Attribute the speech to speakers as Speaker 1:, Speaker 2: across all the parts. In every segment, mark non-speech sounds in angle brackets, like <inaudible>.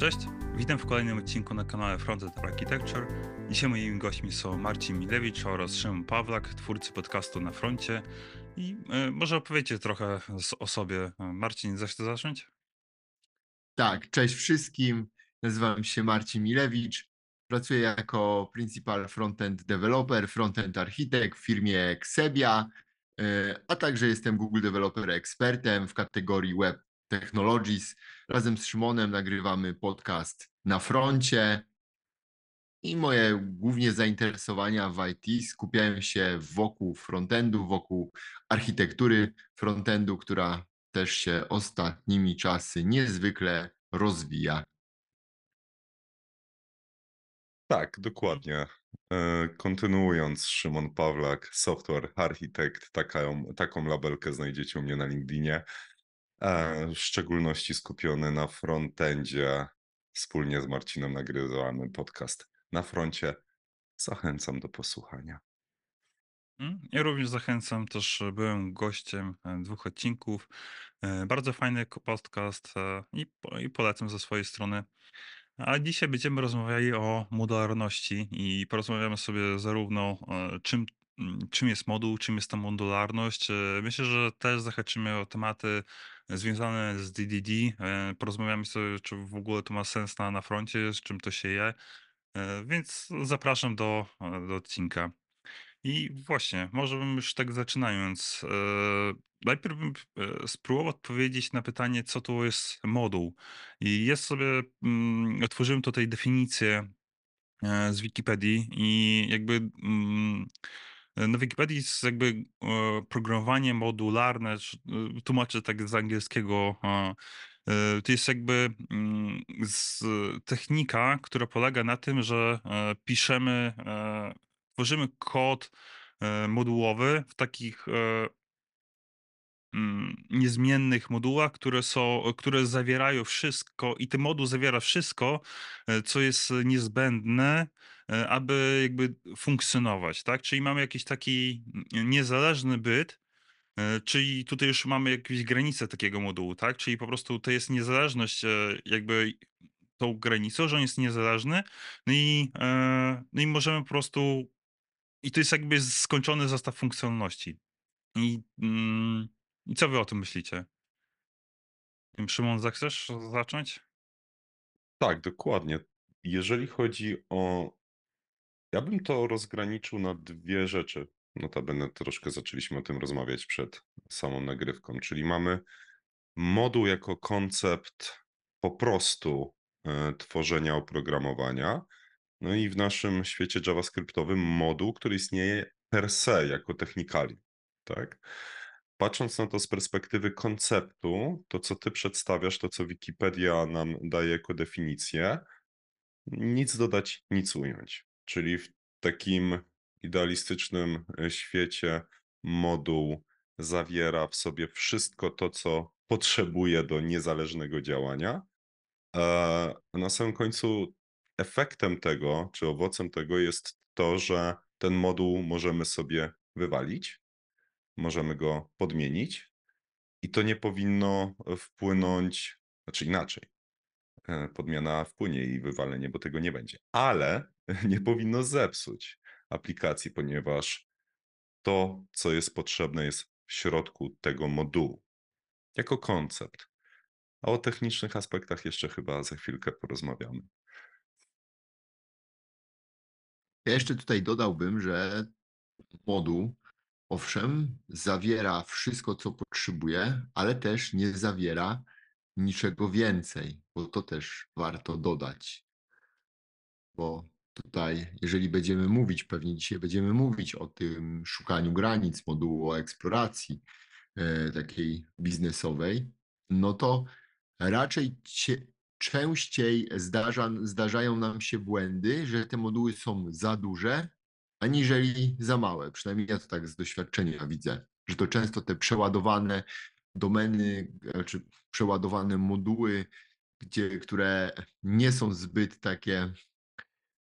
Speaker 1: Cześć, witam w kolejnym odcinku na kanale Frontend Architecture. Dzisiaj moimi gośćmi są Marcin Milewicz oraz Szymon Pawlak, twórcy podcastu Na Froncie. I y, może opowiecie trochę o sobie. Marcin, zechce zacząć?
Speaker 2: Tak, cześć wszystkim. Nazywam się Marcin Milewicz. Pracuję jako Principal Frontend Developer, Frontend Architect w firmie Xebia, y, a także jestem Google Developer Ekspertem w kategorii Web Technologies. Razem z Szymonem nagrywamy podcast na froncie. I moje głównie zainteresowania w IT skupiają się wokół frontendu, wokół architektury frontendu, która też się ostatnimi czasy niezwykle rozwija.
Speaker 3: Tak, dokładnie. E, Kontynuując, Szymon Pawlak, Software Architect, taką, taką labelkę znajdziecie u mnie na LinkedInie. E, W szczególności skupiony na frontendzie. Wspólnie z Marcinem nagrywamy podcast na froncie. Zachęcam do posłuchania.
Speaker 1: Mm, Ja również zachęcam, też byłem gościem e, dwóch odcinków. E, Bardzo fajny podcast e, i, po- i polecam ze swojej strony. A dzisiaj będziemy rozmawiali o modularności i porozmawiamy sobie zarówno e, czym, mm, czym jest moduł, czym jest ta modularność. E, Myślę, że też zahaczymy o tematy związane z DDD. E, Porozmawiamy sobie, czy w ogóle to ma sens na, na froncie, z czym to się je. E, Więc zapraszam do, e, do odcinka. I właśnie, może bym już tak zaczynając. Najpierw bym spróbował odpowiedzieć na pytanie, co to jest moduł. I jest sobie, mm, otworzyłem tutaj definicję z Wikipedii i jakby mm, na Wikipedii jest jakby e, programowanie modularne, e, tłumaczę tak z angielskiego. e, To jest jakby mm, technika, która polega na tym, że piszemy, tworzymy kod modułowy w takich mm, niezmiennych modułach, które są, które zawierają wszystko i ten moduł zawiera wszystko, co jest niezbędne, aby jakby funkcjonować, tak? Czyli mamy jakiś taki mm, niezależny byt, e, czyli tutaj już mamy jakieś granice takiego modułu, tak? Czyli po prostu to jest niezależność e, jakby tą granicą, że on jest niezależny, no i, e, no i możemy po prostu i to jest jakby skończony zestaw funkcjonalności. I, mm, i co wy o tym myślicie? Szymon, zechcesz zacząć?
Speaker 3: Tak, dokładnie. Jeżeli chodzi o. Ja bym to rozgraniczył na dwie rzeczy. Notabene troszkę zaczęliśmy o tym rozmawiać przed samą nagrywką, czyli mamy moduł jako koncept po prostu e, tworzenia oprogramowania. No i w naszym świecie JavaScriptowym moduł, który istnieje per se jako technikalium, tak? Patrząc na to z perspektywy konceptu, to co ty przedstawiasz, to co Wikipedia nam daje jako definicję, nic dodać, nic ująć. Czyli w takim idealistycznym e, świecie moduł zawiera w sobie wszystko to, co potrzebuje do niezależnego działania. A na samym końcu efektem tego, czy owocem tego jest to, że ten moduł możemy sobie wywalić, możemy go podmienić i to nie powinno wpłynąć, znaczy inaczej. E, Podmiana wpłynie i wywalenie, bo tego nie będzie. Ale <laughs> nie powinno zepsuć aplikacji, ponieważ to, co jest potrzebne, jest w środku tego modułu. Jako koncept. A o technicznych aspektach jeszcze chyba za chwilkę porozmawiamy.
Speaker 2: Ja jeszcze tutaj dodałbym, że moduł, owszem, zawiera wszystko, co potrzebuje, ale też nie zawiera niczego więcej, bo to też warto dodać. Bo tutaj, jeżeli będziemy mówić, pewnie dzisiaj będziemy mówić o tym szukaniu granic modułu, o eksploracji e, takiej biznesowej, no to raczej cie, częściej zdarza, zdarzają nam się błędy, że te moduły są za duże, aniżeli za małe. Przynajmniej ja to tak z doświadczenia widzę, że to często te przeładowane domeny, czy przeładowane moduły, gdzie, które nie są zbyt takie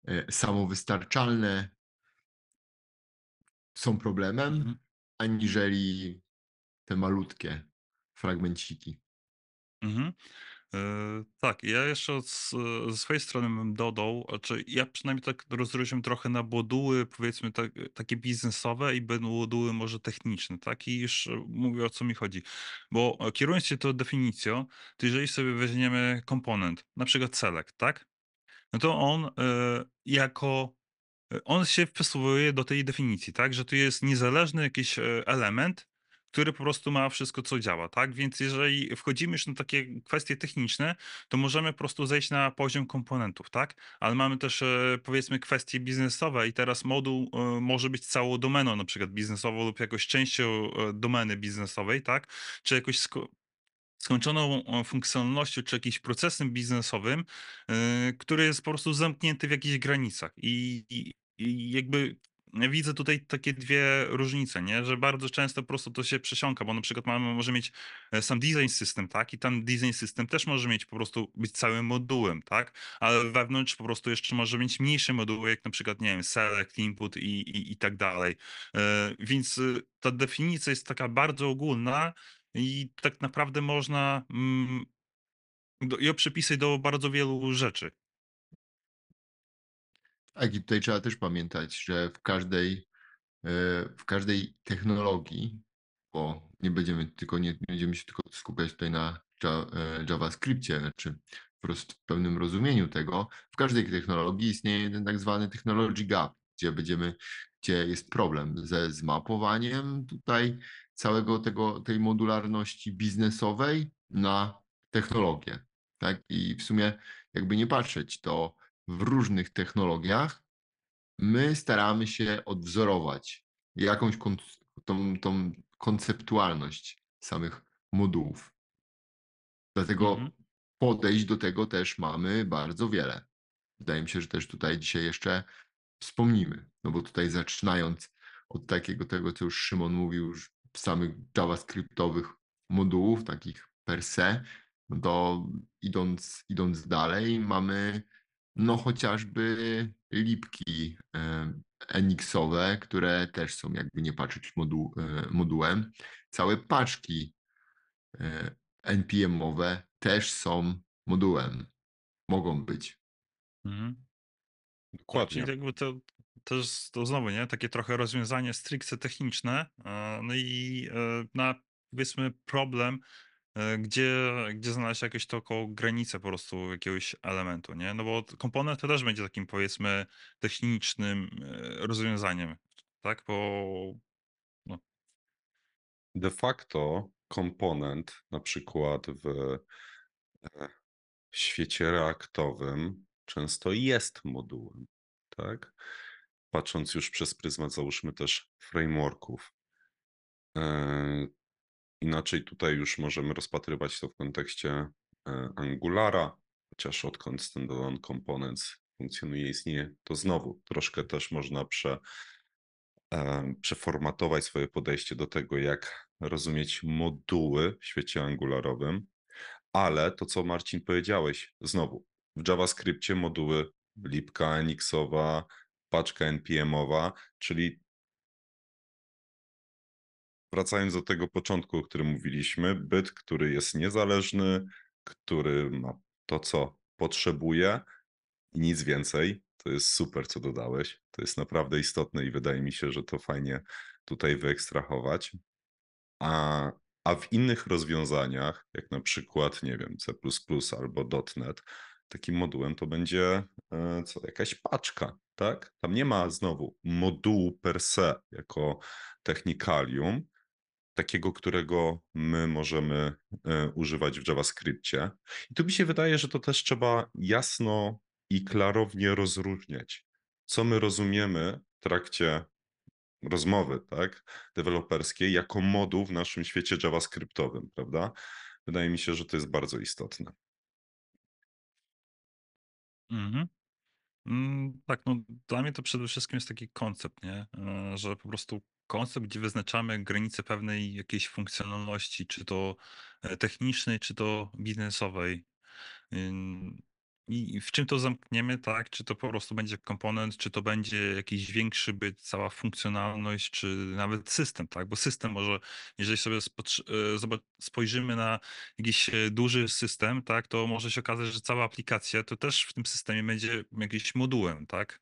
Speaker 2: e, samowystarczalne, są problemem,
Speaker 1: Mhm.
Speaker 2: aniżeli te malutkie fragmenciki.
Speaker 1: Mhm. E, tak, ja jeszcze od s ze swojej strony bym dodał, znaczy ja przynajmniej tak rozróżniam trochę na moduły powiedzmy tak takie biznesowe i moduły może techniczne, tak? I już mówię o co mi chodzi. Bo e, kierując się tą definicją, to jeżeli sobie weźmiemy komponent, na przykład select, tak? No to on, e, jako e, on się wpasowuje do tej definicji, tak, że to jest niezależny jakiś element, który po prostu ma wszystko, co działa, tak? Więc jeżeli wchodzimy już na takie kwestie techniczne, to możemy po prostu zejść na poziom komponentów, tak? Ale mamy też, e, powiedzmy, kwestie biznesowe i teraz moduł e, może być całą domeną, na przykład biznesową lub jakoś częścią e, domeny biznesowej, tak? Czy jakoś sko- skończoną funkcjonalnością czy jakimś procesem biznesowym, który jest po prostu zamknięty w jakichś granicach. I, i, i jakby widzę tutaj takie dwie różnice, nie? że bardzo często po prostu to się przesiąka, bo na przykład mamy, może mieć e, sam design system, tak? I tam design system też może mieć po prostu być całym modułem, tak? Ale wewnątrz po prostu jeszcze może mieć mniejsze moduły, jak na przykład, nie wiem, select, input i, i, i tak dalej. Więc ta definicja jest taka bardzo ogólna, i tak naprawdę można mm, ją przypisać do bardzo wielu rzeczy.
Speaker 2: Tak, i tutaj trzeba też pamiętać, że w każdej, e, w każdej technologii, bo nie będziemy tylko nie, będziemy się tylko skupiać tutaj na e, JavaScriptie, czy w pełnym rozumieniu tego, w każdej technologii istnieje ten tak zwany technology gap, gdzie będziemy, gdzie jest problem ze zmapowaniem tutaj całego tego, tej modularności biznesowej na technologię. Tak? I w sumie, jakby nie patrzeć, to w różnych technologiach my staramy się odwzorować jakąś kon- tą, tą konceptualność samych modułów. Dlatego
Speaker 1: Mhm.
Speaker 2: podejść do tego też mamy bardzo wiele. Wydaje mi się, że też tutaj dzisiaj jeszcze wspomnimy. No bo tutaj zaczynając od takiego tego, co już Szymon mówił, już samych JavaScriptowych modułów, takich per se, no to idąc, idąc dalej, mamy no chociażby lipki e, Enixowe, które też są jakby nie patrzeć moduł, e, modułem. Całe paczki e, NPM-owe też są modułem. Mogą być.
Speaker 1: Mhm.
Speaker 3: Dokładnie.
Speaker 1: czyli jakby to, to jest to znowu, nie? Takie trochę rozwiązanie stricte techniczne. No i na powiedzmy problem, gdzie, gdzie znaleźć jakąś taką granicę po prostu jakiegoś elementu, nie? No bo komponent to też będzie takim powiedzmy technicznym e, rozwiązaniem, tak? Bo
Speaker 3: De facto komponent, na przykład w e, świecie reaktowym, często jest modułem, tak? Patrząc już przez pryzmat, załóżmy też frameworków. Inaczej tutaj już możemy rozpatrywać to w kontekście e, Angulara, chociaż odkąd standalone components funkcjonuje, istnieje, to znowu troszkę też można prze, e, przeformatować swoje podejście do tego, jak rozumieć moduły w świecie angularowym, ale to, co Marcin powiedziałeś, znowu w JavaScriptie moduły lipka Enixowa, paczka npm-owa, czyli wracając do tego początku, o którym mówiliśmy, byt, który jest niezależny, który ma to, co potrzebuje i nic więcej. To jest super, co dodałeś. To jest naprawdę istotne i wydaje mi się, że to fajnie tutaj wyekstrahować. A, a w innych rozwiązaniach, jak na przykład, nie wiem, C albo .NET, takim modułem to będzie e, co, jakaś paczka, tak? Tam nie ma znowu modułu per se jako technikalium, takiego, którego my możemy e, używać w JavaScriptie. I tu mi się wydaje, że to też trzeba jasno i klarownie rozróżniać, co my rozumiemy w trakcie rozmowy, tak, deweloperskiej, jako moduł w naszym świecie JavaScriptowym, prawda? Wydaje mi się, że to jest bardzo istotne.
Speaker 1: Mhm. Mm, tak, no dla mnie to przede wszystkim jest taki koncept, nie? E, Że po prostu koncept, gdzie wyznaczamy granice pewnej jakiejś funkcjonalności, czy to e, technicznej, czy to biznesowej. I w czym to zamkniemy, tak? Czy to po prostu będzie komponent, czy to będzie jakiś większy byt, cała funkcjonalność, czy nawet system, tak? Bo system może, jeżeli sobie e, spojrzymy na jakiś e, duży system, tak, to może się okazać, że cała aplikacja to też w tym systemie będzie jakimś modułem, tak?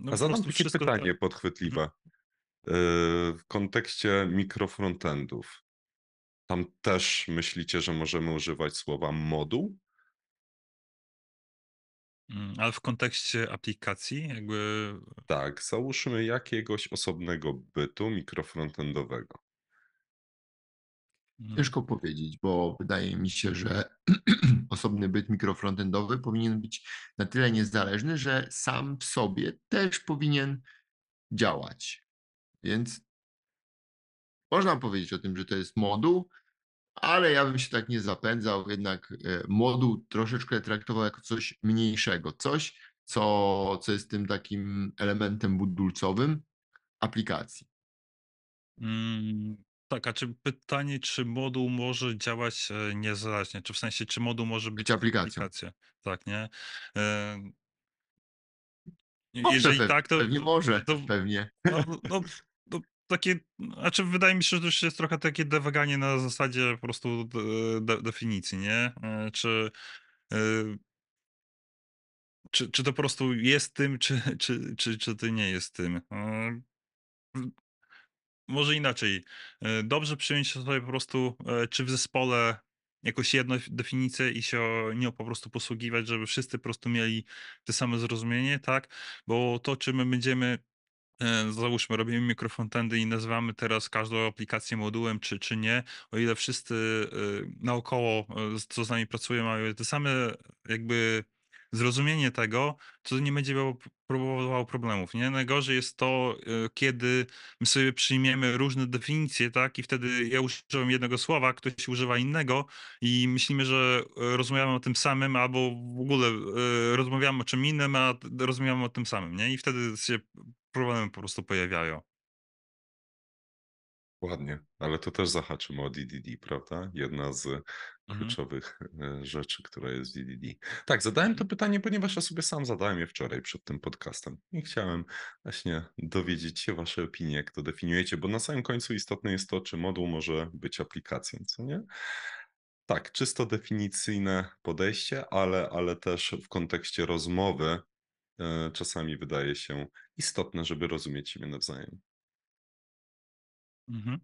Speaker 1: No
Speaker 3: A zadam
Speaker 1: wszystko.
Speaker 3: pytanie
Speaker 1: Mhm.
Speaker 3: podchwytliwe. Yy, W kontekście mikrofrontendów, tam też myślicie, że możemy używać słowa moduł?
Speaker 1: Mm, Ale w kontekście aplikacji, jakby.
Speaker 3: Tak, załóżmy jakiegoś osobnego bytu mikrofrontendowego.
Speaker 1: Mm,
Speaker 2: Ciężko powiedzieć, bo wydaje mi się, że <clears throat> osobny byt mikrofrontendowy powinien być na tyle niezależny, że sam w sobie też powinien działać. Więc można powiedzieć o tym, że to jest moduł, ale ja bym się tak nie zapędzał. Jednak e, moduł troszeczkę traktował jako coś mniejszego, coś, co, co jest tym takim elementem budulcowym aplikacji.
Speaker 1: Tak, a czy pytanie, czy moduł może działać e, niezależnie? Czy w sensie, czy moduł może być
Speaker 2: Być aplikacją.
Speaker 1: aplikacją? Tak, nie? E,
Speaker 2: Może,
Speaker 1: Jeżeli
Speaker 2: pe-
Speaker 1: tak, to.
Speaker 2: pewnie może,
Speaker 1: to
Speaker 2: pewnie.
Speaker 1: no, no, to takie. Znaczy, wydaje mi się, że to już jest trochę takie dewaganie na zasadzie po prostu de, de, definicji, nie? E, Czy. e, Czy, czy to po prostu jest tym, czy, czy, czy, czy to nie jest tym? Może inaczej. E, Dobrze przyjąć sobie po prostu, e, czy w zespole jakoś jedną definicję i się nią po prostu posługiwać, żeby wszyscy po prostu mieli te same zrozumienie, tak? Bo to, czy my będziemy E, Załóżmy, robimy mikrofrontendy i nazywamy teraz każdą aplikację modułem, czy, czy nie. O ile wszyscy naokoło, co z nami pracują, mają te same jakby zrozumienie tego, to nie będzie próbowało problemów, nie? Najgorzej jest to, e, kiedy my sobie przyjmiemy różne definicje, tak? I wtedy ja używam jednego słowa, ktoś używa innego i myślimy, że e, rozmawiamy o tym samym, albo w ogóle e, rozmawiamy o czym innym, a rozmawiamy o tym samym, nie? I wtedy się problemy po prostu pojawiają.
Speaker 3: Ładnie, ale to też zahaczymy o DDD, prawda? Jedna z. kluczowych e, rzeczy, która jest w DDD. Tak, zadałem to pytanie, ponieważ ja sobie sam zadałem je wczoraj przed tym podcastem i chciałem właśnie dowiedzieć się wasze opinie, jak to definiujecie, bo na samym końcu istotne jest to, czy moduł może być aplikacją, co nie? Tak, czysto definicyjne podejście, ale, ale też w kontekście rozmowy e, czasami wydaje się istotne, żeby rozumieć siebie nawzajem.
Speaker 1: Mhm.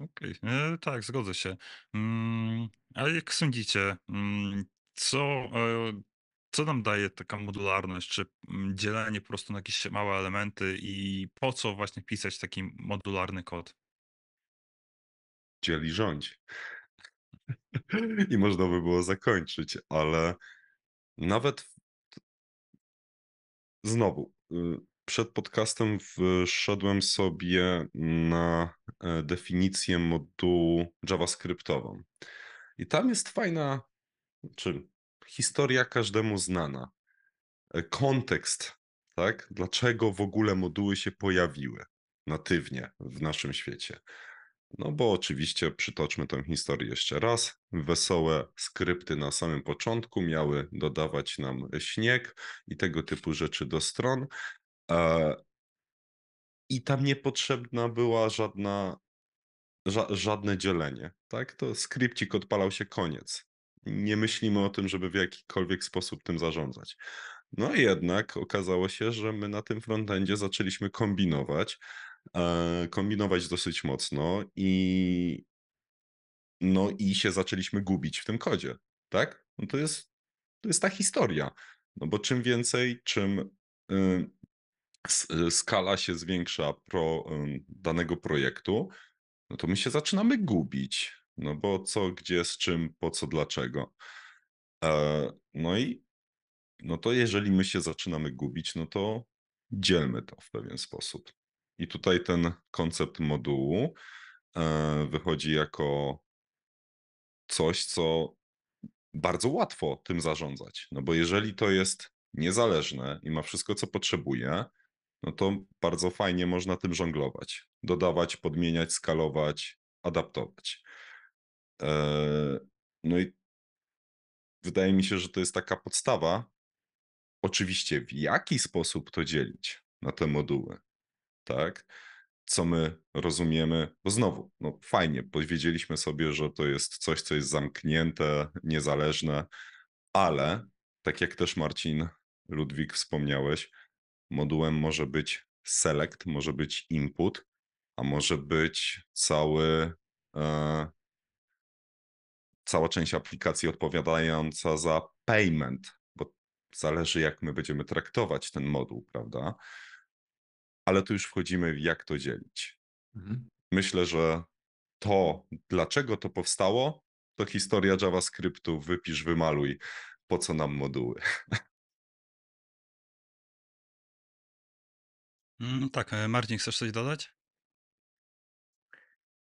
Speaker 1: Okej, e, tak, zgodzę się. Mm, ale jak sądzicie, mm, co, e, co nam daje taka modularność, czy mm, dzielenie po prostu na jakieś małe elementy i po co właśnie pisać taki modularny kod?
Speaker 3: dzieli rządzi. <laughs> I można by było zakończyć, ale nawet znowu, y, przed podcastem wszedłem sobie na e, definicję modułu JavaScriptową. I tam jest fajna, czy historia każdemu znana. E, Kontekst, tak? Dlaczego w ogóle moduły się pojawiły natywnie w naszym świecie. No bo oczywiście przytoczmy tę historię jeszcze raz. Wesołe skrypty na samym początku miały dodawać nam śnieg i tego typu rzeczy do stron. E, I tam niepotrzebna była żadna, ża żadne dzielenie. Tak? To skrypcik odpalał się koniec. Nie myślimy o tym, żeby w jakikolwiek sposób tym zarządzać. No i jednak okazało się, że my na tym frontendzie zaczęliśmy kombinować, e, kombinować dosyć mocno i no i się zaczęliśmy gubić w tym kodzie, tak? No to jest, to jest ta historia. No bo czym więcej, czym y, skala się zwiększa pro danego projektu, no to my się zaczynamy gubić. No bo co, gdzie, z czym, po co, dlaczego. E, no i no to jeżeli my się zaczynamy gubić, no to dzielmy to w pewien sposób. I tutaj ten koncept modułu e, wychodzi jako coś, co bardzo łatwo tym zarządzać. No bo jeżeli to jest niezależne i ma wszystko, co potrzebuje, no to bardzo fajnie można tym żonglować. Dodawać, podmieniać, skalować, adaptować. Eee, No i wydaje mi się, że to jest taka podstawa. Oczywiście, w jaki sposób to dzielić na te moduły, tak? Co my rozumiemy, bo znowu, no fajnie, powiedzieliśmy sobie, że to jest coś, co jest zamknięte, niezależne, ale tak jak też Marcin Ludwik wspomniałeś, modułem może być select, może być input, a może być cały, e, cała część aplikacji odpowiadająca za payment, bo zależy jak my będziemy traktować ten moduł, prawda? Ale tu już wchodzimy w jak to dzielić.
Speaker 2: Mhm.
Speaker 3: Myślę, że to, dlaczego to powstało, to historia JavaScriptu, wypisz, wymaluj, po co nam moduły. <laughs>
Speaker 1: Mm, tak, e, Marcin, chcesz coś dodać?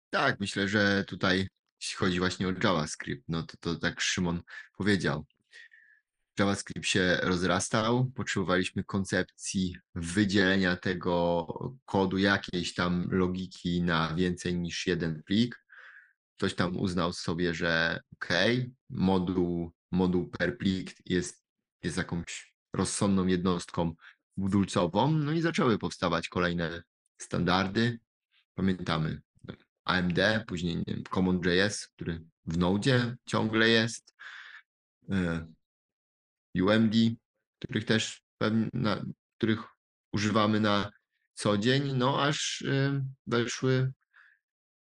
Speaker 2: Tak, myślę, że tutaj jeśli chodzi właśnie o JavaScript, no to, to tak Szymon powiedział. JavaScript się rozrastał, potrzebowaliśmy koncepcji wydzielenia tego kodu, jakiejś tam logiki na więcej niż jeden plik. Ktoś tam uznał sobie, że ok, moduł, moduł per plik jest, jest jakąś rozsądną jednostką budulcową, no i zaczęły powstawać kolejne standardy. Pamiętamy AMD, później nie wiem, CommonJS, który w Node ciągle jest, e, UMD, których też na, których używamy na co dzień, no aż e, weszły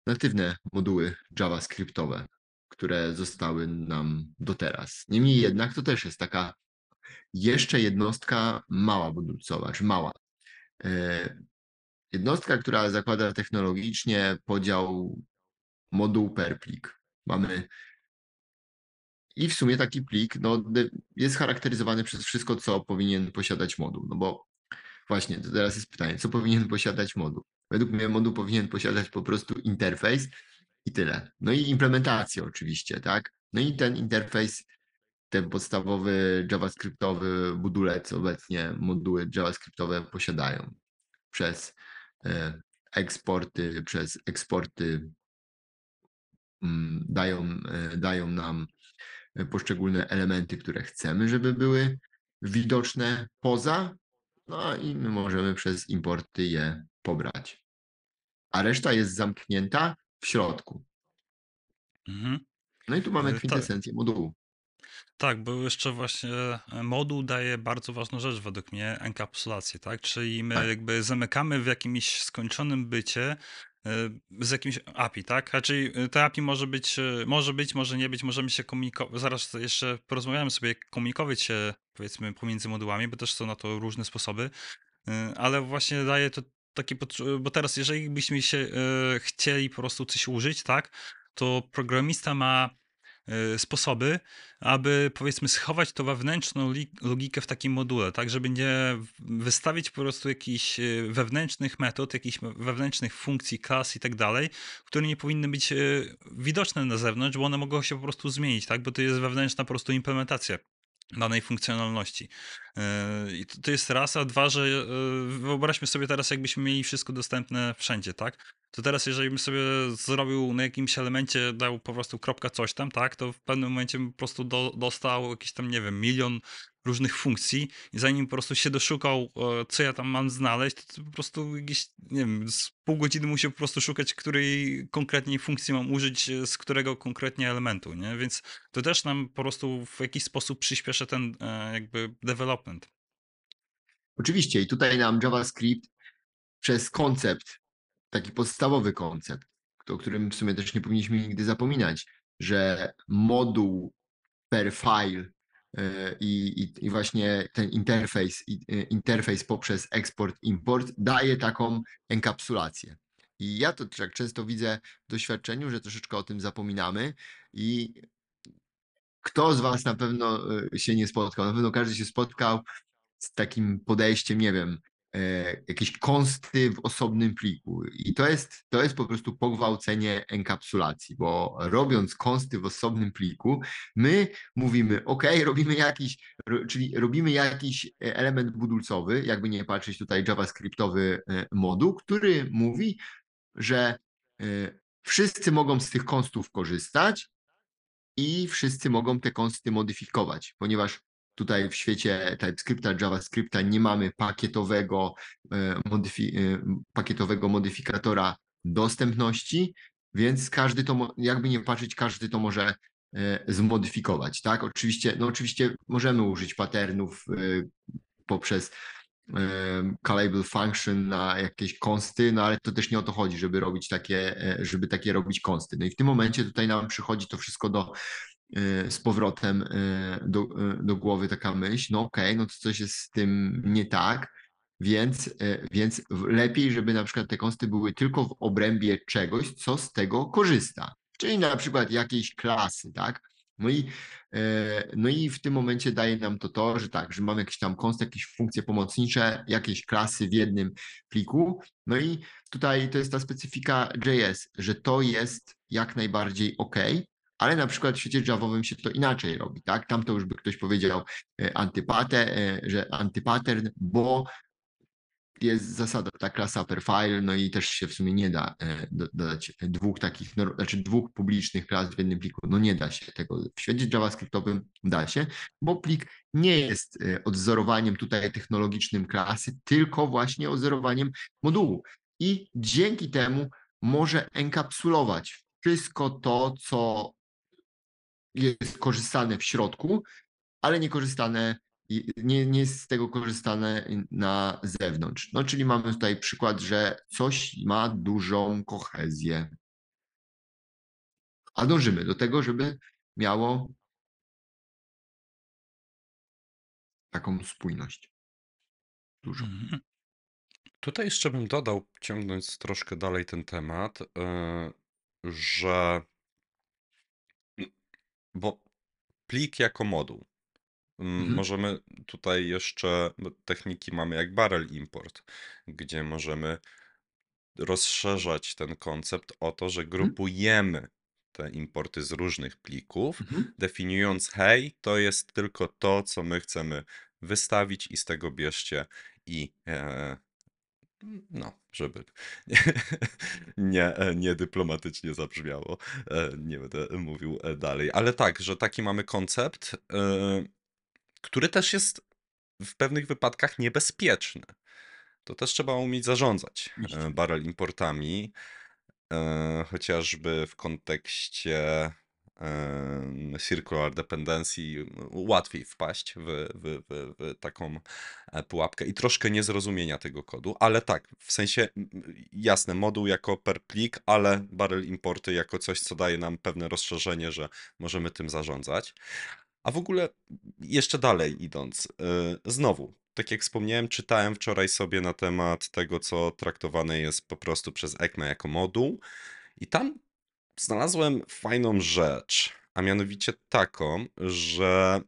Speaker 2: natywne moduły JavaScriptowe, które zostały nam do teraz. Niemniej jednak to też jest taka jeszcze jednostka mała budulcowa, czy mała. E, Jednostka, która zakłada technologicznie podział moduł per plik. Mamy i w sumie taki plik no, jest charakteryzowany przez wszystko, co powinien posiadać moduł. No bo właśnie, to teraz jest pytanie, co powinien posiadać moduł? Według mnie moduł powinien posiadać po prostu interfejs i tyle. No i implementację oczywiście, tak? No i ten interfejs, ten podstawowy JavaScriptowy budulec obecnie moduły JavaScriptowe posiadają przez e, eksporty, przez eksporty mm, dają, e, dają nam poszczególne elementy, które chcemy, żeby były widoczne poza, no i my możemy przez importy je pobrać. A reszta jest zamknięta w środku.
Speaker 1: Mhm.
Speaker 2: No i tu mamy
Speaker 1: E,
Speaker 2: kwintesencję modułu.
Speaker 1: Tak, bo jeszcze właśnie e, moduł daje bardzo ważną rzecz według mnie, enkapsulację, tak? Czyli my
Speaker 2: Tak.
Speaker 1: jakby zamykamy w jakimś skończonym bycie e, z jakimś API, tak? Raczej te API może być, e, może być, może nie być, możemy się komunikować, zaraz jeszcze porozmawiamy sobie, jak komunikować się powiedzmy pomiędzy modułami, bo też są na to różne sposoby, ale właśnie daje to taki, potr- bo teraz jeżeli byśmy się chcieli po prostu coś użyć, tak? To programista ma sposoby, aby powiedzmy schować tą wewnętrzną logikę w takim module, tak, żeby nie wystawić po prostu jakichś e, wewnętrznych metod, jakichś wewnętrznych funkcji, klas i tak dalej, które nie powinny być e, widoczne na zewnątrz, bo one mogą się po prostu zmienić, tak, bo to jest wewnętrzna po prostu implementacja danej funkcjonalności. E, I to, jest raz, a dwa, że e, wyobraźmy sobie teraz, jakbyśmy mieli wszystko dostępne wszędzie, tak? To teraz, jeżeli bym sobie zrobił na jakimś elemencie, dał po prostu kropka coś tam, tak? To w pewnym momencie po prostu do, dostał jakiś tam, nie wiem, milion różnych funkcji i zanim po prostu się doszukał, e, co ja tam mam znaleźć, to, po prostu jakieś, nie wiem, z pół godziny musiał po prostu szukać, której konkretnej funkcji mam użyć, e, z którego konkretnie elementu, nie? Więc to też nam po prostu w jakiś sposób przyspieszy ten e, jakby development.
Speaker 2: Oczywiście i tutaj nam JavaScript przez koncept, taki podstawowy koncept, o którym w sumie też nie powinniśmy nigdy zapominać, że moduł per file i, i, i właśnie ten interfejs, e, interfejs poprzez eksport, import daje taką enkapsulację. I ja to tak często widzę w doświadczeniu, że troszeczkę o tym zapominamy i kto z Was na pewno e, się nie spotkał? Na pewno każdy się spotkał z takim podejściem, nie wiem, e, jakieś konsty w osobnym pliku. I to jest, to jest po prostu pogwałcenie enkapsulacji, bo robiąc konsty w osobnym pliku, my mówimy, OK, robimy jakiś, czyli robimy jakiś e, element budulcowy, jakby nie patrzeć tutaj JavaScriptowy e, moduł, który mówi, że e, wszyscy mogą z tych konstów korzystać, i wszyscy mogą te konsty modyfikować, ponieważ tutaj w świecie TypeScripta, JavaScripta nie mamy pakietowego, e, modyfi e, pakietowego modyfikatora dostępności, więc każdy to, jakby nie patrzeć, każdy to może e, zmodyfikować, tak? Oczywiście, no oczywiście możemy użyć patternów poprzez callable function na jakieś konsty, no ale to też nie o to chodzi, żeby robić takie, żeby takie robić konsty. No i w tym momencie tutaj nam przychodzi to wszystko do z powrotem e, do, e, do głowy taka myśl, no okej, no to coś jest z tym nie tak, więc, więc lepiej, żeby na przykład te konsty były tylko w obrębie czegoś, co z tego korzysta. Czyli na przykład jakiejś klasy, tak? No i, no i w tym momencie daje nam to to, że tak, że mamy jakiś tam konst, jakieś funkcje pomocnicze, jakieś klasy w jednym pliku. No i tutaj to jest ta specyfika JS, że to jest jak najbardziej OK, ale na przykład w świecie Javowym się to inaczej robi, tak? Tam to już by ktoś powiedział e, antypate, e, że antypattern, bo jest zasada ta klasa per file, no i też się w sumie nie da e, do- dodać dwóch takich, no, znaczy dwóch publicznych klas w jednym pliku. No nie da się tego. W świecie JavaScriptowym da się, bo plik nie jest odzorowaniem tutaj technologicznym klasy, tylko właśnie odzorowaniem modułu. I dzięki temu może enkapsulować wszystko to, co jest korzystane w środku, ale nie korzystane, nie, nie jest z tego korzystane na zewnątrz. No, czyli mamy tutaj przykład, że coś ma dużą kohezję. A dążymy do tego, żeby miało taką spójność. Dużo.
Speaker 1: Mhm.
Speaker 3: Tutaj jeszcze bym dodał, ciągnąc troszkę dalej ten temat, e, że bo plik jako moduł.
Speaker 2: Mhm.
Speaker 3: Możemy tutaj jeszcze no, techniki mamy jak barrel import, gdzie możemy rozszerzać ten koncept o to, że grupujemy te importy z różnych plików,
Speaker 2: Mhm.
Speaker 3: definiując, hej, to jest tylko to, co my chcemy wystawić i z tego bierzcie i e, no, żeby <laughs> nie, e, nie dyplomatycznie zabrzmiało, e, nie będę mówił e, dalej, ale tak, że taki mamy koncept, który też jest w pewnych wypadkach niebezpieczny. To też trzeba umieć zarządzać barrel importami, chociażby w kontekście circular dependency łatwiej wpaść w, w, w, w taką e, pułapkę i troszkę niezrozumienia tego kodu, ale tak, w sensie jasne, moduł jako per plik, ale barrel importy jako coś, co daje nam pewne rozszerzenie, że możemy tym zarządzać. A w ogóle jeszcze dalej idąc, yy, znowu, tak jak wspomniałem, czytałem wczoraj sobie na temat tego, co traktowane jest po prostu przez ECMA jako moduł i tam znalazłem fajną rzecz, a mianowicie taką, że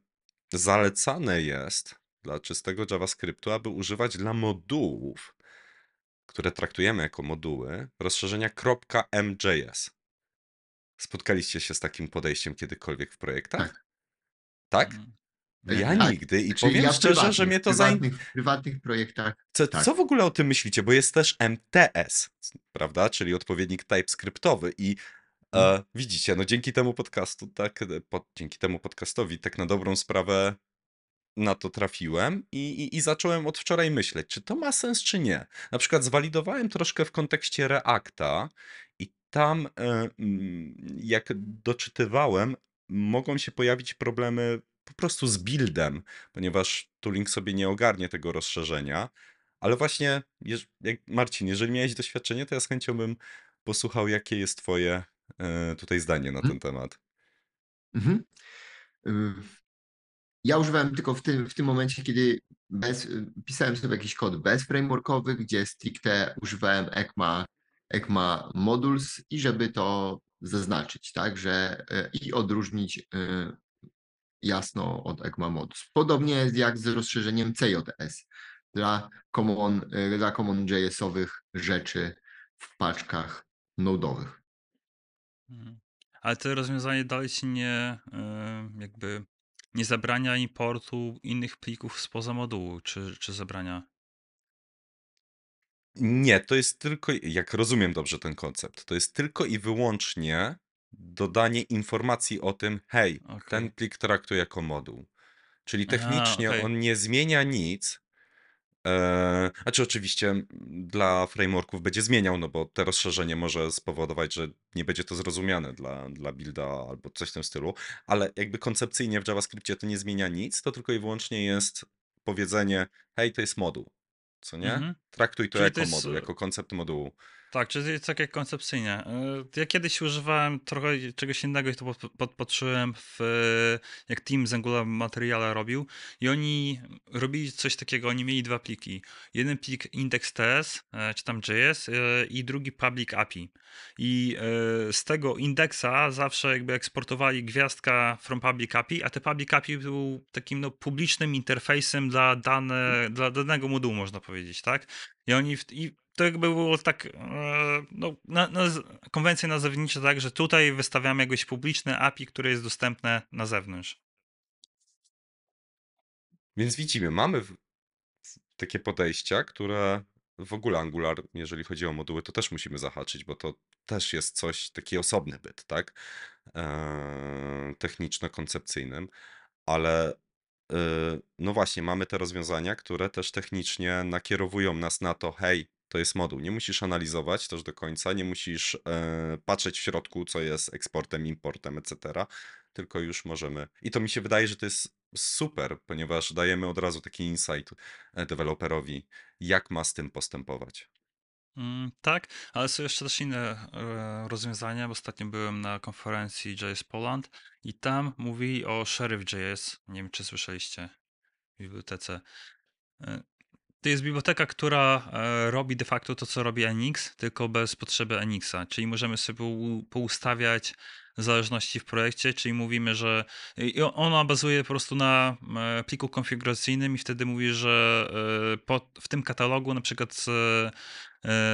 Speaker 3: zalecane jest dla czystego JavaScriptu, aby używać dla modułów, które traktujemy jako moduły, rozszerzenia .mjs. Spotkaliście się z takim podejściem kiedykolwiek w projektach? Tak?
Speaker 1: Mhm.
Speaker 3: Ja
Speaker 2: Tak.
Speaker 3: nigdy i
Speaker 2: Znaczy,
Speaker 3: powiem
Speaker 2: ja
Speaker 3: szczerze, że mnie to
Speaker 2: w
Speaker 3: zain...
Speaker 2: prywatnych, w prywatnych projektach
Speaker 3: Co,
Speaker 2: tak.
Speaker 3: co w ogóle o tym myślicie? Bo jest też MTS, prawda? Czyli odpowiednik TypeScriptowy i e, widzicie, no dzięki temu podcastu, tak, e, dzięki temu podcastowi tak na dobrą sprawę na to trafiłem i, i, i zacząłem od wczoraj myśleć, czy to ma sens, czy nie. Na przykład zwalidowałem troszkę w kontekście Reacta i tam, e, mm, jak doczytywałem, mogą się pojawić problemy po prostu z buildem, ponieważ tooling sobie nie ogarnie tego rozszerzenia. Ale właśnie, jak Marcin, jeżeli miałeś doświadczenie, to ja z chęcią bym posłuchał, jakie jest Twoje e, tutaj zdanie na ten temat.
Speaker 2: Mhm. Y, Ja używałem tylko w tym, w tym momencie, kiedy bez, y, pisałem sobie jakiś kod bez frameworkowy, gdzie stricte używałem ECMA, ECMA modules i żeby to zaznaczyć, tak, że y, i odróżnić y, jasno od ECMA modules. Podobnie jest jak z rozszerzeniem CJS dla common, dla common JS-owych rzeczy w paczkach nodowych.
Speaker 1: Mhm. Ale to rozwiązanie dalej ci nie e, jakby nie zabrania importu innych plików spoza modułu, czy, czy zabrania?
Speaker 3: Nie, to jest tylko, jak rozumiem dobrze ten koncept, to jest tylko i wyłącznie dodanie informacji o tym, hej,
Speaker 1: Okej.
Speaker 3: ten plik traktuję jako moduł. Czyli
Speaker 1: A,
Speaker 3: technicznie
Speaker 1: okej.
Speaker 3: on nie zmienia nic. E, znaczy oczywiście m, dla frameworków będzie zmieniał, no bo te rozszerzenie może spowodować, że nie będzie to zrozumiane dla, dla builda albo coś w tym stylu, ale jakby koncepcyjnie w JavaScriptie to nie zmienia nic, to tylko i wyłącznie jest powiedzenie, hej, to jest moduł, co nie?
Speaker 1: Mhm.
Speaker 3: Traktuj to
Speaker 1: Czyli
Speaker 3: jako
Speaker 1: to jest,
Speaker 3: moduł,
Speaker 1: e,
Speaker 3: jako koncept modułu.
Speaker 1: Tak, czyli tak jak koncepcyjnie. E, Ja kiedyś używałem trochę czegoś innego i to pod- podpatrzyłem w, jak team z Angular Materiala robił i oni robili coś takiego, oni mieli dwa pliki. Jeden plik index.ts, e, czy tam JS e, i drugi public API. I e, z tego indeksa zawsze jakby eksportowali gwiazdka from public API, a te public API był takim no, publicznym interfejsem dla, dane, dla danego modułu, można powiedzieć, tak? I oni w, i to jakby było tak, e, no, na, na, konwencja nazewnicza tak, że tutaj wystawiamy jakieś publiczne API, które jest dostępne na zewnątrz.
Speaker 3: Więc widzimy, mamy takie podejścia, które w ogóle Angular, jeżeli chodzi o moduły, to też musimy zahaczyć, bo to też jest coś, taki osobny byt, tak? Eee, techniczno-koncepcyjnym, ale yy, no właśnie, mamy te rozwiązania, które też technicznie nakierowują nas na to, hej, to jest moduł. Nie musisz analizować też do końca, nie musisz e, patrzeć w środku, co jest eksportem, importem, etc. Tylko już możemy. I to mi się wydaje, że to jest super, ponieważ dajemy od razu taki insight e, deweloperowi, jak ma z tym postępować.
Speaker 1: Mm, tak, ale są jeszcze też inne e, rozwiązania. bo Ostatnio byłem na konferencji JS Poland i tam mówili o Sheriff.js. Nie wiem, czy słyszeliście w bibliotece. E, To jest biblioteka, która e, robi de facto to, co robi Enix, tylko bez potrzeby Enixa. Czyli możemy sobie pou- poustawiać zależności w projekcie, czyli mówimy, że ona bazuje po prostu na e, pliku konfiguracyjnym i wtedy mówi, że e, w tym katalogu na przykład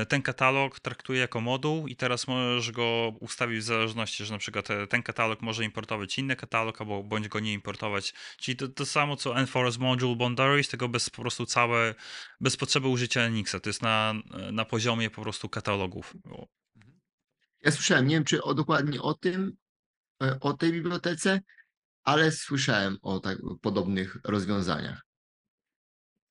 Speaker 1: ten katalog traktuje jako moduł i teraz możesz go ustawić w zależności, że na przykład e, ten katalog może importować inny katalog albo bądź go nie importować. Czyli to, to samo co enforce module boundaries, tylko bez po prostu całe, bez potrzeby użycia Enixa. To jest na, na poziomie po prostu katalogów.
Speaker 2: Ja słyszałem, nie wiem czy o, dokładnie o tym, e, o tej bibliotece, ale słyszałem o tak, podobnych rozwiązaniach.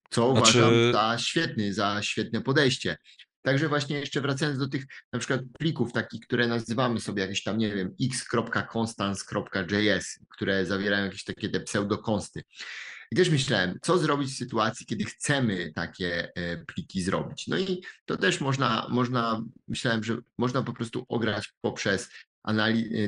Speaker 2: Co
Speaker 3: Znaczy-
Speaker 2: uważam za świetny, za świetne podejście. Także właśnie jeszcze wracając do tych na przykład plików takich, które nazywamy sobie jakieś tam, nie wiem, x.constance.js, które zawierają jakieś takie te pseudokonsty. I też myślałem, co zrobić w sytuacji, kiedy chcemy takie e, pliki zrobić. No i to też można, można myślałem, że można po prostu ograć poprzez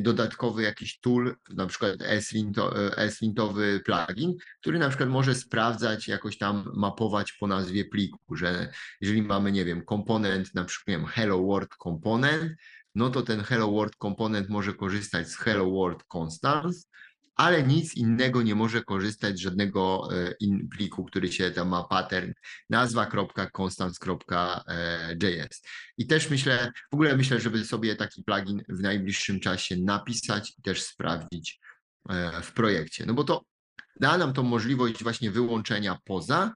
Speaker 2: dodatkowy jakiś tool, na przykład S-linto- S-lintowy plugin, który na przykład może sprawdzać, jakoś tam mapować po nazwie pliku, że jeżeli mamy, nie wiem, komponent, na przykład wiem, Hello World komponent, no to ten Hello World komponent może korzystać z Hello World Constance, ale nic innego nie może korzystać z żadnego e, in pliku, który się tam ma pattern nazwa.constance.js. I też myślę, w ogóle myślę, żeby sobie taki plugin w najbliższym czasie napisać i też sprawdzić e, w projekcie. No bo to da nam tą możliwość właśnie wyłączenia poza,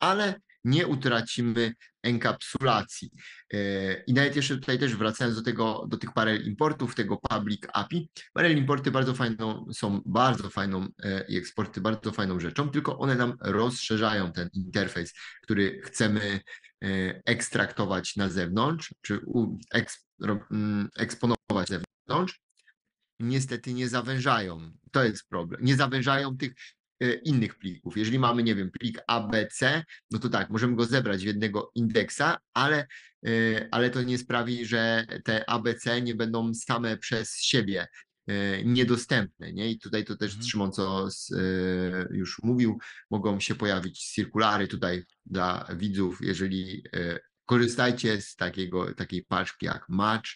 Speaker 2: ale nie utracimy enkapsulacji. E, I nawet jeszcze tutaj też wracając do tego, do tych parel importów, tego public API, parel importy bardzo fajną, są bardzo fajną e, i eksporty bardzo fajną rzeczą, tylko one nam rozszerzają ten interfejs, który chcemy e, ekstraktować na zewnątrz, czy mm, eksponować na zewnątrz. Niestety nie zawężają. To jest problem. Nie zawężają tych innych plików. Jeżeli mamy, nie wiem, plik ABC, no to tak, możemy go zebrać w jednego indeksa, ale, e, ale to nie sprawi, że te ABC nie będą same przez siebie e, niedostępne. Nie? I tutaj to też
Speaker 1: Mhm.
Speaker 2: Szymon, co e, już mówił, mogą się pojawić cirkulary tutaj dla widzów, jeżeli e, korzystajcie z takiego, takiej paczki jak Match,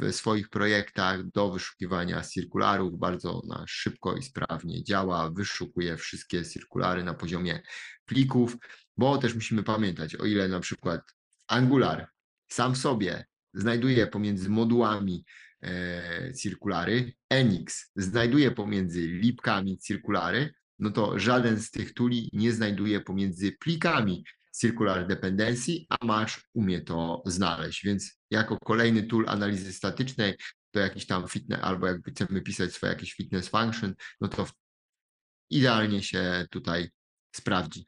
Speaker 2: w swoich projektach do wyszukiwania cirkularów. Bardzo ona szybko i sprawnie działa, wyszukuje wszystkie cirkulary na poziomie plików, bo też musimy pamiętać, o ile na przykład Angular sam sobie znajduje pomiędzy modułami e, cirkulary, Enix znajduje pomiędzy lipkami cirkulary, no to żaden z tych tuli nie znajduje pomiędzy plikami Circular Dependency, a Match umie to znaleźć. Więc jako kolejny tool analizy statycznej do jakichś tam fitness, albo jak chcemy pisać swoje jakieś fitness function, no to idealnie się tutaj sprawdzi.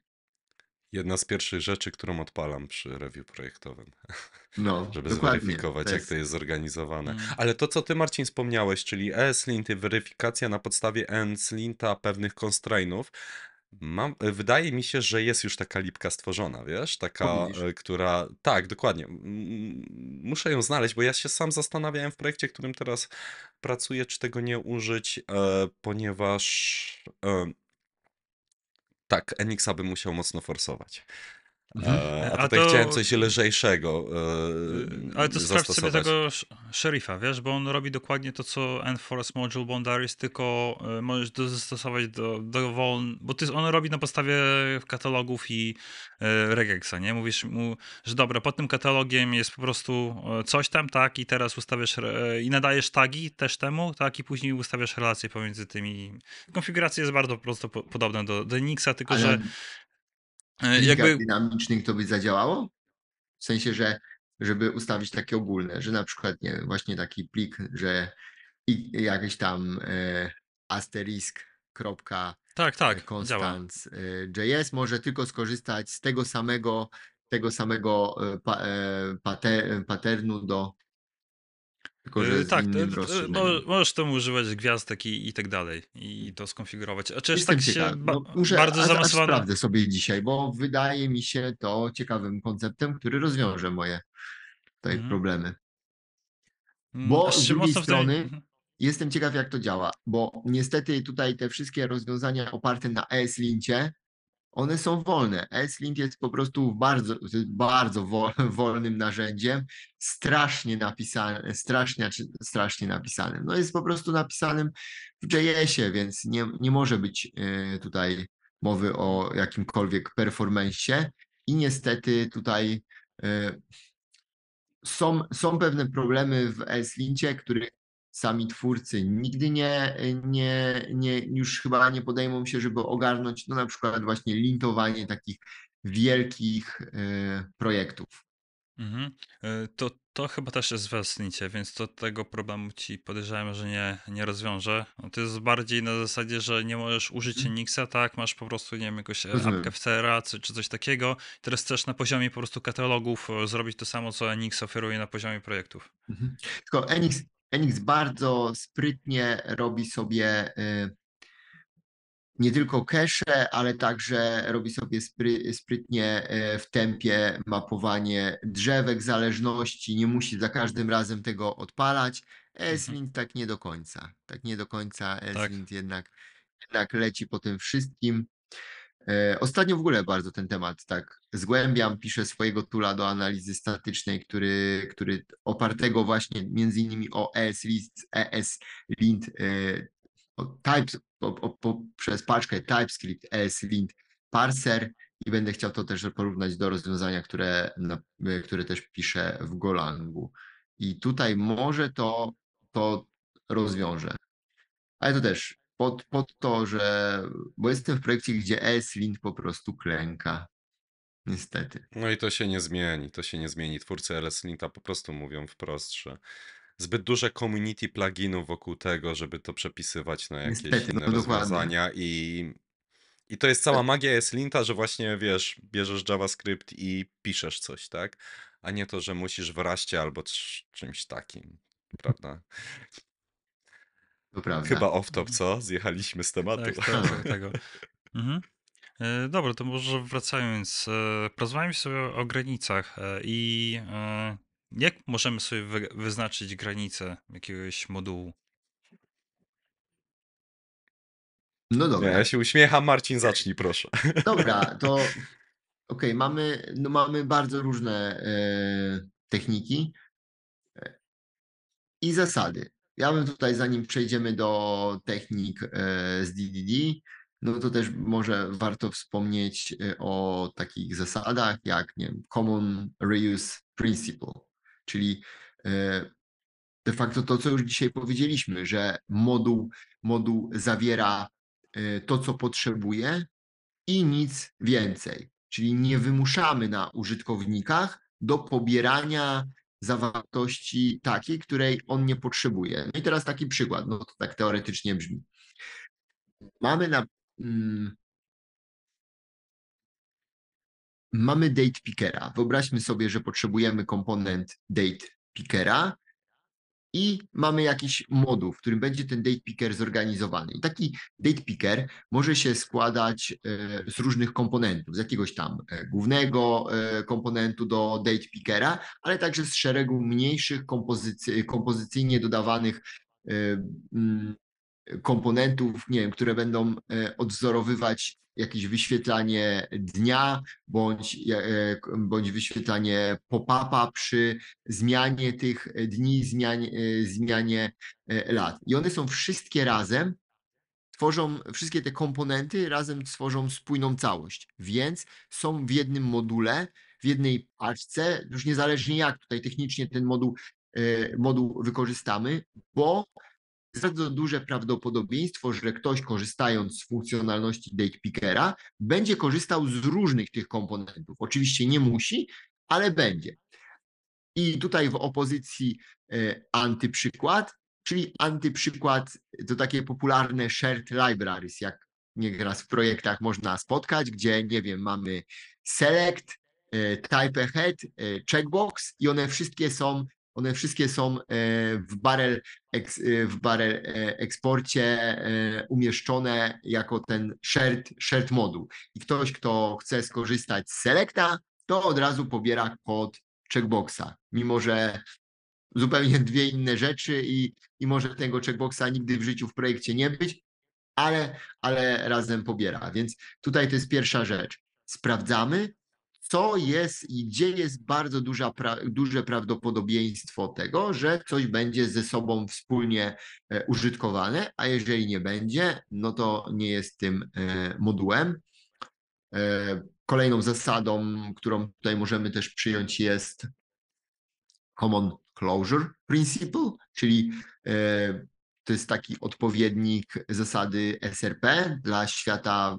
Speaker 3: Jedna z pierwszych rzeczy, którą odpalam przy review projektowym,
Speaker 2: No, <laughs>
Speaker 3: żeby
Speaker 2: dokładnie.
Speaker 3: zweryfikować, jak to jest zorganizowane.
Speaker 1: Mm.
Speaker 3: Ale to, co ty, Marcin, wspomniałeś, czyli ESLint i weryfikacja na podstawie ENSLinta pewnych constrainów, Mam, wydaje mi się, że jest już taka lipka stworzona, wiesz? Taka, e, która. Tak, dokładnie. Muszę ją znaleźć, bo ja się sam zastanawiałem w projekcie, którym teraz pracuję, czy tego nie użyć, e, ponieważ e, tak, Enixa bym musiał mocno forsować.
Speaker 2: Mhm.
Speaker 3: E, a
Speaker 1: A
Speaker 3: tutaj
Speaker 1: to-
Speaker 3: chciałem coś lżejszego. E,
Speaker 1: Ale to sprawdź sobie tego sz- szeryfa, wiesz, bo on robi dokładnie to, co Enforce Module Boundaries, tylko y, możesz to zastosować do, do woln... Bo ty, on robi na podstawie katalogów i y, regexa, nie? Mówisz mu, że dobra, pod tym katalogiem jest po prostu y, coś tam, tak, i teraz ustawiasz i nadajesz tagi też temu, tak, i później ustawiasz relacje pomiędzy tymi. Konfiguracja jest bardzo po prostu po, podobna do, do Nixa, tylko
Speaker 2: Ale
Speaker 1: że jakby...
Speaker 2: dynamicznych to by zadziałało? W sensie, że żeby ustawić takie ogólne, że na przykład, nie wiem, właśnie taki plik, że i jakiś tam e, asterisk, kropka,
Speaker 1: Tak, tak, działa.
Speaker 2: Constance e, JS może tylko skorzystać z tego samego, tego samego e, pa, e, pate, patternu do tylko, że
Speaker 1: Yy,
Speaker 2: z
Speaker 1: tak, to- to- możesz tam używać gwiazdek i, i tak dalej i to skonfigurować. A czy tak się ba-
Speaker 2: No, muszę,
Speaker 1: bardzo zaawansowany?
Speaker 2: sprawdzę sobie dzisiaj, bo wydaje mi się to ciekawym konceptem, który rozwiąże moje tutaj
Speaker 1: Mhm.
Speaker 2: problemy.
Speaker 1: Mm,
Speaker 2: Bo z drugiej strony-
Speaker 1: Mhm.
Speaker 2: Jestem ciekaw, jak to działa, bo niestety tutaj te wszystkie rozwiązania oparte na ESLincie, one są wolne. ESLint jest po prostu bardzo, bardzo wo- <laughs> wolnym narzędziem, strasznie napisanym, strasznie, czy- strasznie napisanym. No jest po prostu napisanym w JS-ie, więc nie, nie może być e, tutaj mowy o jakimkolwiek performanceie i niestety tutaj e, są, są pewne problemy w ESLincie, których sami twórcy nigdy nie, nie, nie, już chyba nie podejmą się, żeby ogarnąć, no na przykład właśnie lintowanie takich wielkich e, projektów.
Speaker 1: Mhm. Y, To, to chyba też jest w Eslincie, więc to tego problemu ci podejrzewam, że nie, nie rozwiąże. No To jest bardziej na zasadzie, że nie możesz użyć
Speaker 2: Mhm.
Speaker 1: Nixa, tak? Masz po prostu, nie wiem, jakąś e,
Speaker 2: Rozumiem.
Speaker 1: apkę w czy, czy coś takiego. Teraz chcesz na poziomie po prostu katalogów e, zrobić to samo, co Nix oferuje na poziomie projektów.
Speaker 2: Mhm. Tylko Enix, Enix bardzo sprytnie robi sobie e, nie tylko cache, ale także robi sobie spry, sprytnie e, w tempie mapowanie drzewek zależności, nie musi za każdym razem tego odpalać. ESLint tak nie do końca. Tak nie do końca ESLint jednak, jednak leci po tym wszystkim. E, Ostatnio w ogóle bardzo ten temat tak zgłębiam, piszę swojego tula do analizy statycznej, który, który opartego właśnie między innymi o ESLint, ESLint e, types, po, przez paczkę TypeScript ESLint parser i będę chciał to też porównać do rozwiązania, które, e, które też piszę w Golangu. I tutaj może to, to rozwiąże. Ale to też pod, pod to, że. Bo jestem w projekcie, gdzie ESLint po prostu klęka. Niestety.
Speaker 3: No i to się nie zmieni, to się nie zmieni. Twórcy LS-Linta po prostu mówią wprost, że zbyt duże community pluginów wokół tego, żeby to przepisywać na jakieś
Speaker 2: Niestety, no
Speaker 3: inne
Speaker 2: dokładnie.
Speaker 3: rozwiązania i, i to jest cała magia S-Linta, że właśnie wiesz, bierzesz JavaScript i piszesz coś, tak? A nie to, że musisz w raście albo cz- czymś takim, prawda?
Speaker 2: To prawda.
Speaker 3: Chyba off-top, co? Zjechaliśmy z tematu.
Speaker 1: Tak, tak, tego. <laughs> Mhm. E, Dobra, to może wracając, e, porozmawiamy sobie o granicach e, i e, jak możemy sobie wy, wyznaczyć granicę jakiegoś modułu?
Speaker 2: No dobra.
Speaker 3: ja się uśmiecham, Marcin, zacznij proszę.
Speaker 2: Dobra, <laughs> to okej, mamy, no mamy bardzo różne e, techniki i zasady. Ja bym tutaj, zanim przejdziemy do technik e, z DDD, no to też może warto wspomnieć e, o takich zasadach jak nie wiem, Common Reuse Principle, czyli e, de facto to, co już dzisiaj powiedzieliśmy, że moduł, moduł zawiera to, co potrzebuje i nic więcej. Czyli nie wymuszamy na użytkownikach do pobierania zawartości takiej, której on nie potrzebuje. No i teraz taki przykład, no to tak teoretycznie brzmi. Mamy na. Mm, mamy date pickera. Wyobraźmy sobie, że potrzebujemy komponent date pickera i mamy jakiś moduł, w którym będzie ten date picker zorganizowany. I taki date picker może się składać e, z różnych komponentów, z jakiegoś tam e, głównego e, komponentu do date pickera, ale także z szeregu mniejszych kompozycy, kompozycyjnie dodawanych komponentów, nie wiem, które będą odwzorowywać jakieś wyświetlanie dnia bądź, e, bądź wyświetlanie pop-upa przy zmianie tych dni, zmianie, e, zmianie e, lat. I one są wszystkie razem, tworzą, wszystkie te komponenty razem tworzą spójną całość, więc są w jednym module, w jednej paczce, już niezależnie jak tutaj technicznie ten moduł, moduł wykorzystamy, bo jest bardzo duże prawdopodobieństwo, że ktoś korzystając z funkcjonalności Date Pickera będzie korzystał z różnych tych komponentów. Oczywiście nie musi, ale będzie. I tutaj w opozycji e, antyprzykład, czyli antyprzykład to takie popularne shared libraries, jak nieraz w projektach można spotkać, gdzie nie wiem, mamy select, e, type ahead, e, checkbox i one wszystkie są one wszystkie są e, w barel, e, w barel e, eksporcie umieszczone jako ten shared, shared moduł. I ktoś, kto chce skorzystać z Selecta, to od razu pobiera kod checkboxa, mimo że zupełnie <laughs> dwie inne rzeczy i, i może tego checkboxa nigdy w życiu w projekcie nie być, ale, ale razem pobiera. Więc tutaj to jest pierwsza rzecz. Sprawdzamy, co jest i gdzie jest bardzo duża, pra, duże prawdopodobieństwo tego, że coś będzie ze sobą wspólnie e, użytkowane, a jeżeli nie będzie, no to nie jest tym e, modułem. E, kolejną zasadą, którą tutaj możemy też przyjąć jest Common Closure Principle, czyli to jest taki odpowiednik zasady SRP dla świata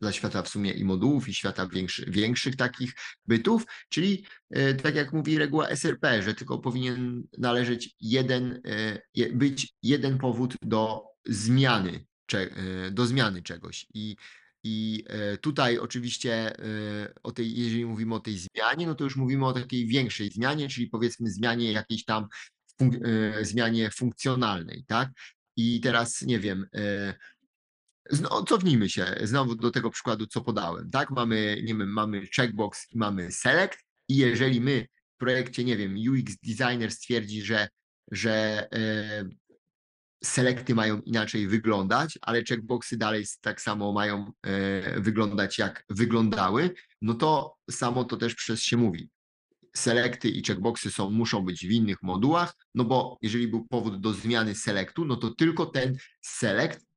Speaker 2: dla świata w sumie i modułów, i świata większy, większych takich bytów, czyli e, tak jak mówi reguła SRP, że tylko powinien należeć jeden, e, być jeden powód do zmiany, e, do zmiany czegoś. I, i tutaj oczywiście o tej, jeżeli mówimy o tej zmianie, no to już mówimy o takiej większej zmianie, czyli powiedzmy zmianie jakiejś tam zmianie funkcjonalnej, tak? I teraz nie wiem, no, cofnijmy się znowu do tego przykładu, co podałem. Tak, mamy, nie wiem, mamy checkbox i mamy select i jeżeli my w projekcie, nie wiem, UX designer stwierdzi, że, że e, selekty mają inaczej wyglądać, ale checkboxy dalej tak samo mają e, wyglądać, jak wyglądały, no to samo to też przez się mówi. Selekty i checkboxy są, muszą być w innych modułach, no bo jeżeli był powód do zmiany selektu, no to tylko ten select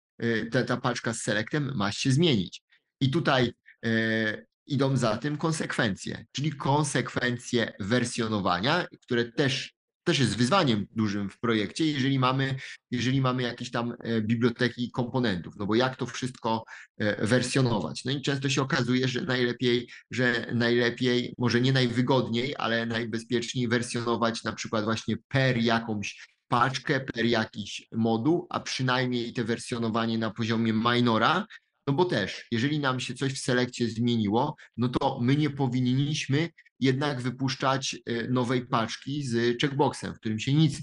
Speaker 2: ta, ta paczka z selectem ma się zmienić. I tutaj e, idą za tym konsekwencje, czyli konsekwencje wersjonowania, które też, też jest wyzwaniem dużym w projekcie, jeżeli mamy, jeżeli mamy jakieś tam e, biblioteki komponentów, no bo jak to wszystko e, wersjonować. No i często się okazuje, że najlepiej, że najlepiej, może nie najwygodniej, ale najbezpieczniej wersjonować na przykład właśnie per jakąś paczkę per jakiś moduł, a przynajmniej te wersjonowanie na poziomie minora, no bo też, jeżeli nam się coś w selekcie zmieniło, no to my nie powinniśmy jednak wypuszczać e, nowej paczki z checkboxem, w którym się nic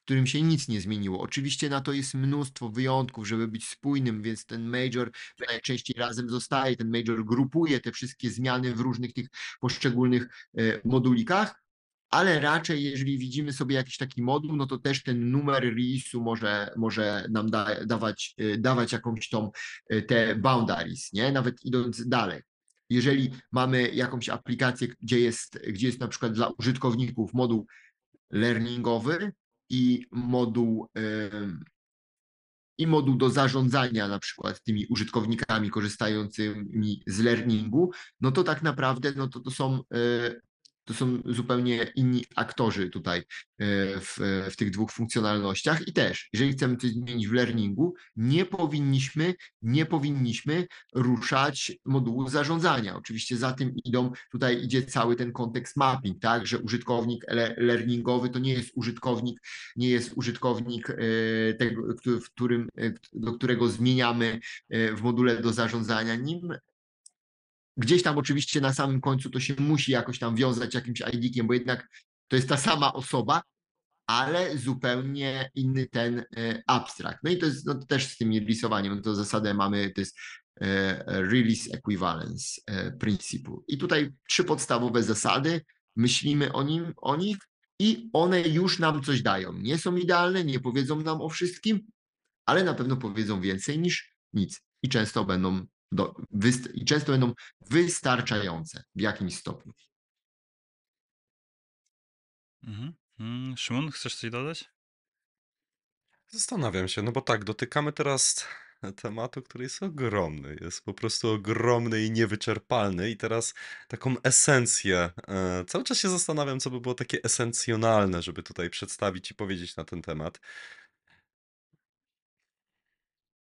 Speaker 2: w którym się nic nie zmieniło. Oczywiście na to jest mnóstwo wyjątków, żeby być spójnym, więc ten major najczęściej razem zostaje, ten major grupuje te wszystkie zmiany w różnych tych poszczególnych e, modulikach, ale raczej jeżeli widzimy sobie jakiś taki moduł, no to też ten numer release'u może, może nam da, dawać, y, dawać jakąś tą y, te boundaries, nie? Nawet idąc dalej. Jeżeli mamy jakąś aplikację, gdzie jest, gdzie jest na przykład dla użytkowników moduł learningowy i moduł i moduł do zarządzania na przykład tymi użytkownikami korzystającymi z learningu, no to tak naprawdę no to, to są y, to są zupełnie inni aktorzy tutaj e, w, w tych dwóch funkcjonalnościach. I też, jeżeli chcemy coś zmienić w learningu, nie powinniśmy, nie powinniśmy ruszać modułu zarządzania. Oczywiście za tym idą, tutaj idzie cały ten kontekst mapping, tak, że użytkownik le- learningowy to nie jest użytkownik, nie jest użytkownik e, tego, w którym, e, do którego zmieniamy w module do zarządzania nim. Gdzieś tam oczywiście na samym końcu to się musi jakoś tam wiązać jakimś ID-kiem, bo jednak to jest ta sama osoba, ale zupełnie inny ten e, abstrakt. No i to jest no, też z tym releasowaniem, no to zasadę mamy, to jest e, release equivalence e, principle. I tutaj trzy podstawowe zasady, myślimy o nim, o nich i one już nam coś dają. Nie są idealne, nie powiedzą nam o wszystkim, ale na pewno powiedzą więcej niż nic i często będą, do, wyst- i często będą wystarczające w jakimś stopniu.
Speaker 1: Mhm. Mm, Szymon, chcesz coś dodać?
Speaker 3: Zastanawiam się, no bo tak, dotykamy teraz tematu, który jest ogromny, jest po prostu ogromny i niewyczerpalny i teraz taką esencję, e, cały czas się zastanawiam, co by było takie esencjonalne, żeby tutaj przedstawić i powiedzieć na ten temat.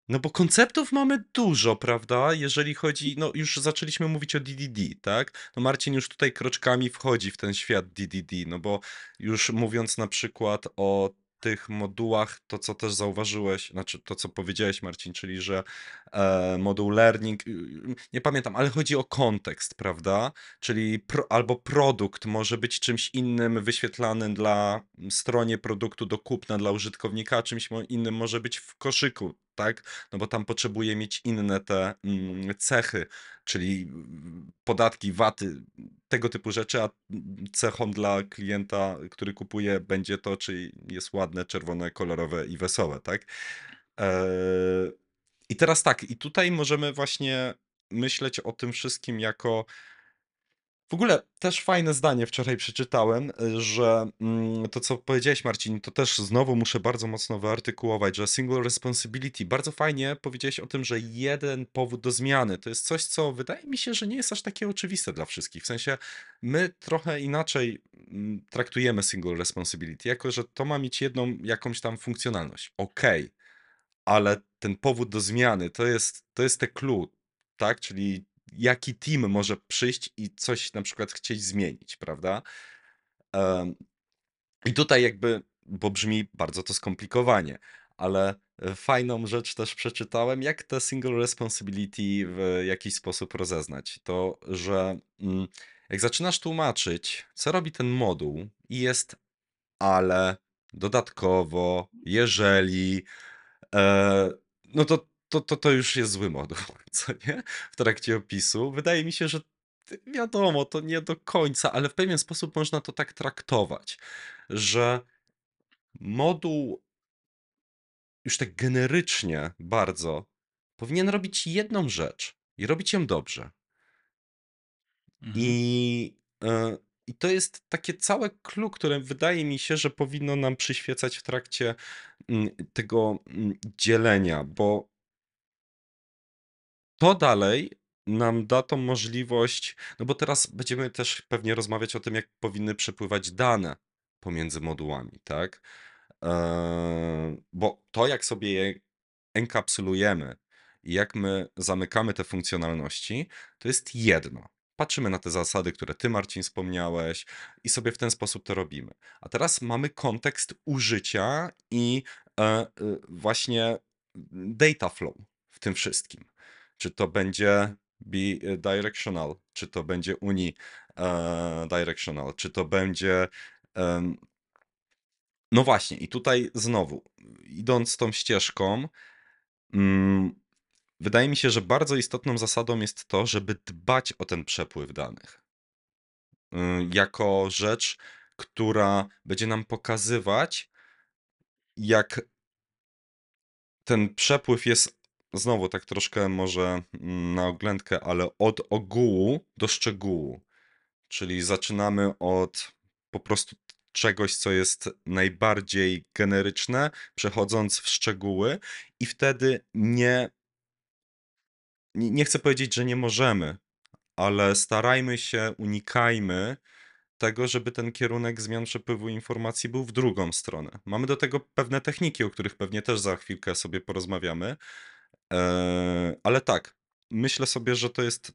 Speaker 3: No bo konceptów mamy dużo, prawda? Jeżeli chodzi, no już zaczęliśmy mówić o DDD, tak? No Marcin już tutaj kroczkami wchodzi w ten świat DDD, no bo już mówiąc na przykład o tych modułach, to co też zauważyłeś, znaczy to co powiedziałeś Marcin, czyli że e, moduł learning, y, y, nie pamiętam, ale chodzi o kontekst, prawda? Czyli pro, albo produkt może być czymś innym wyświetlanym dla stronie produktu do kupna dla użytkownika, a czymś innym może być w koszyku, tak? No bo tam potrzebuje mieć inne te mm, cechy, czyli mm, podatki, waty, tego typu rzeczy, a mm, cechą dla klienta, który kupuje, będzie to, czy jest ładne, czerwone, kolorowe i wesołe, tak? Eee, I teraz tak, i tutaj możemy właśnie myśleć o tym wszystkim jako. W ogóle też fajne zdanie wczoraj przeczytałem, y, że mm, to co powiedziałeś Marcin, to też znowu muszę bardzo mocno wyartykułować, że single responsibility, bardzo fajnie powiedziałeś o tym, że jeden powód do zmiany, to jest coś, co wydaje mi się, że nie jest aż takie oczywiste dla wszystkich. W sensie my trochę inaczej mm, traktujemy single responsibility, jako że to ma mieć jedną jakąś tam funkcjonalność. Okej, ale ten powód do zmiany to jest, to jest te clue, tak? Czyli jaki team może przyjść i coś na przykład chcieć zmienić, prawda? I tutaj jakby, bo brzmi bardzo to skomplikowanie, ale e, fajną rzecz też przeczytałem, jak te single responsibility w jakiś sposób rozeznać. To, że mm, jak zaczynasz tłumaczyć, co robi ten moduł i jest ale, dodatkowo, jeżeli, e, no to, to, to, to już jest zły moduł, <laughs> co nie? W trakcie opisu. Wydaje mi się, że wiadomo, to nie do końca, ale w pewien sposób można to tak traktować, że moduł już tak generycznie bardzo powinien robić jedną rzecz i robić ją dobrze.
Speaker 1: Mhm.
Speaker 3: I, e, I to jest takie całe clue, które wydaje mi się, że powinno nam przyświecać w trakcie mm, tego mm, dzielenia, bo to dalej nam da tą możliwość, no bo teraz będziemy też pewnie rozmawiać o tym, jak powinny przepływać dane pomiędzy modułami, tak? Eee, bo to, jak sobie je enkapsulujemy i jak my zamykamy te funkcjonalności, to jest jedno. Patrzymy na te zasady, które ty, Marcin, wspomniałeś, i sobie w ten sposób to robimy. A teraz mamy kontekst użycia i e, e, właśnie data flow w tym wszystkim. Czy to będzie bidirectional, czy to będzie unidirectional, czy to będzie. No właśnie, i tutaj znowu, idąc tą ścieżką, mm, wydaje mi się, że bardzo istotną zasadą jest to, żeby dbać o ten przepływ danych. Y, Jako rzecz, która będzie nam pokazywać, jak ten przepływ jest znowu tak troszkę może mm, na oględkę, ale od ogółu do szczegółu. Czyli zaczynamy od po prostu czegoś, co jest najbardziej generyczne, przechodząc w szczegóły, i wtedy nie, nie, chcę powiedzieć, że nie możemy, ale starajmy się, unikajmy tego, żeby ten kierunek zmian przepływu informacji był w drugą stronę. Mamy do tego pewne techniki, o których pewnie też za chwilkę sobie porozmawiamy. Eee, ale tak, myślę sobie, że to jest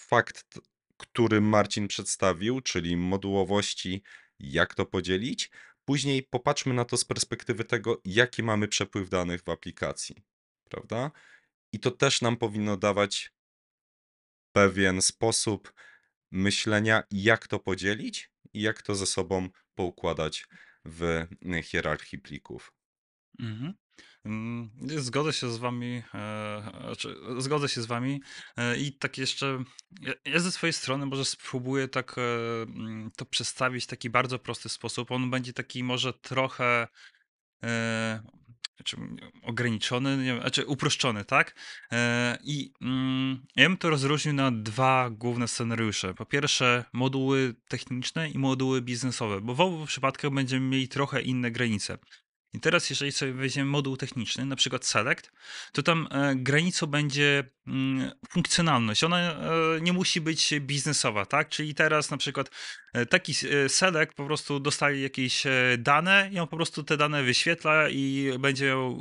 Speaker 3: fakt, który Marcin przedstawił, czyli modułowości, jak to podzielić. Później popatrzmy na to z perspektywy tego, jaki mamy przepływ danych w aplikacji, prawda? I to też nam powinno dawać pewien sposób myślenia, jak to podzielić i jak to ze sobą poukładać w hierarchii plików.
Speaker 1: Mhm. Mm, Zgodzę się z wami, e, znaczy, zgodzę się z wami e, i tak jeszcze, ja, ze swojej strony może spróbuję tak e, mm, to przedstawić w taki bardzo prosty sposób. On będzie taki może trochę znaczy, ograniczony, nie wiem, znaczy uproszczony, tak? I mm, ja bym to rozróżnił na dwa główne scenariusze. Po pierwsze moduły techniczne i moduły biznesowe, bo w obu przypadkach będziemy mieli trochę inne granice. I teraz, jeżeli sobie weźmiemy moduł techniczny, na przykład Select, to tam e, granicą będzie mm, funkcjonalność. Ona e, nie musi być biznesowa, tak? Czyli teraz na przykład e, taki Select po prostu dostaje jakieś dane i on po prostu te dane wyświetla i będzie miał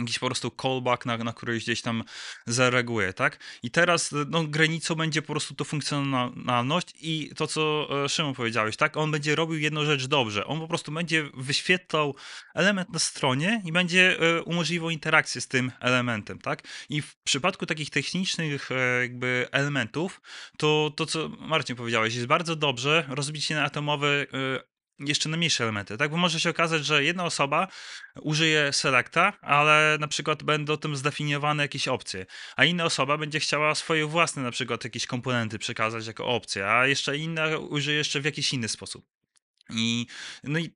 Speaker 1: jakiś po prostu callback, na, na który gdzieś tam zareaguje, tak? I teraz no, granicą będzie po prostu to funkcjonalność i to, co e, Szymon powiedziałeś, tak? On będzie robił jedną rzecz dobrze. On po prostu będzie wyświetlał element na stronie i będzie e, umożliwiał interakcję z tym elementem, tak? I w przypadku takich technicznych e, jakby elementów, to to, co Marcin powiedziałeś, jest bardzo dobrze rozbić na atomowe jeszcze na mniejsze elementy, tak? Bo może się okazać, że jedna osoba użyje selecta, ale na przykład będą tym zdefiniowane jakieś opcje, a inna osoba będzie chciała swoje własne na przykład jakieś komponenty przekazać jako opcje, a jeszcze inna użyje jeszcze w jakiś inny sposób. I, no i,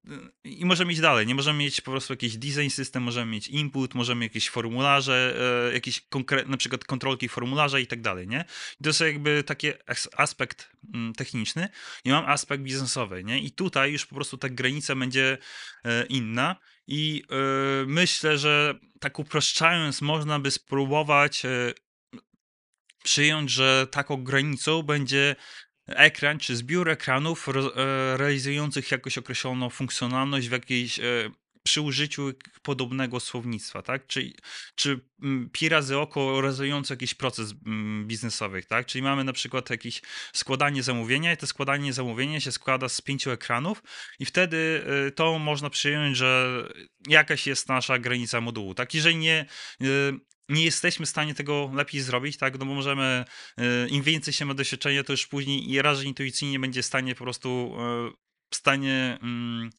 Speaker 1: i możemy iść dalej. Nie możemy mieć po prostu jakiś design system, możemy mieć input, możemy jakieś formularze, e, jakieś konkretne, na przykład kontrolki formularza i tak dalej, nie? I to jest jakby taki as- aspekt mm, techniczny i mam aspekt biznesowy, nie? I tutaj już po prostu ta granica będzie e, inna i e, myślę, że tak upraszczając można by spróbować e, przyjąć, że taką granicą będzie ekran czy zbiór ekranów e, realizujących jakoś określoną funkcjonalność w jakiejś, e, przy użyciu podobnego słownictwa, tak? Czy, czy mm, pi razy oko realizujące jakiś proces mm, biznesowy, tak? Czyli mamy na przykład jakieś składanie zamówienia i to składanie zamówienia się składa z pięciu ekranów i wtedy e, to można przyjąć, że jakaś jest nasza granica modułu, tak? Jeżeli nie, nie jesteśmy w stanie tego lepiej zrobić, tak? No bo możemy, e, im więcej się ma doświadczenia, to już później i raczej intuicyjnie będzie w stanie po prostu e, w stanie mm,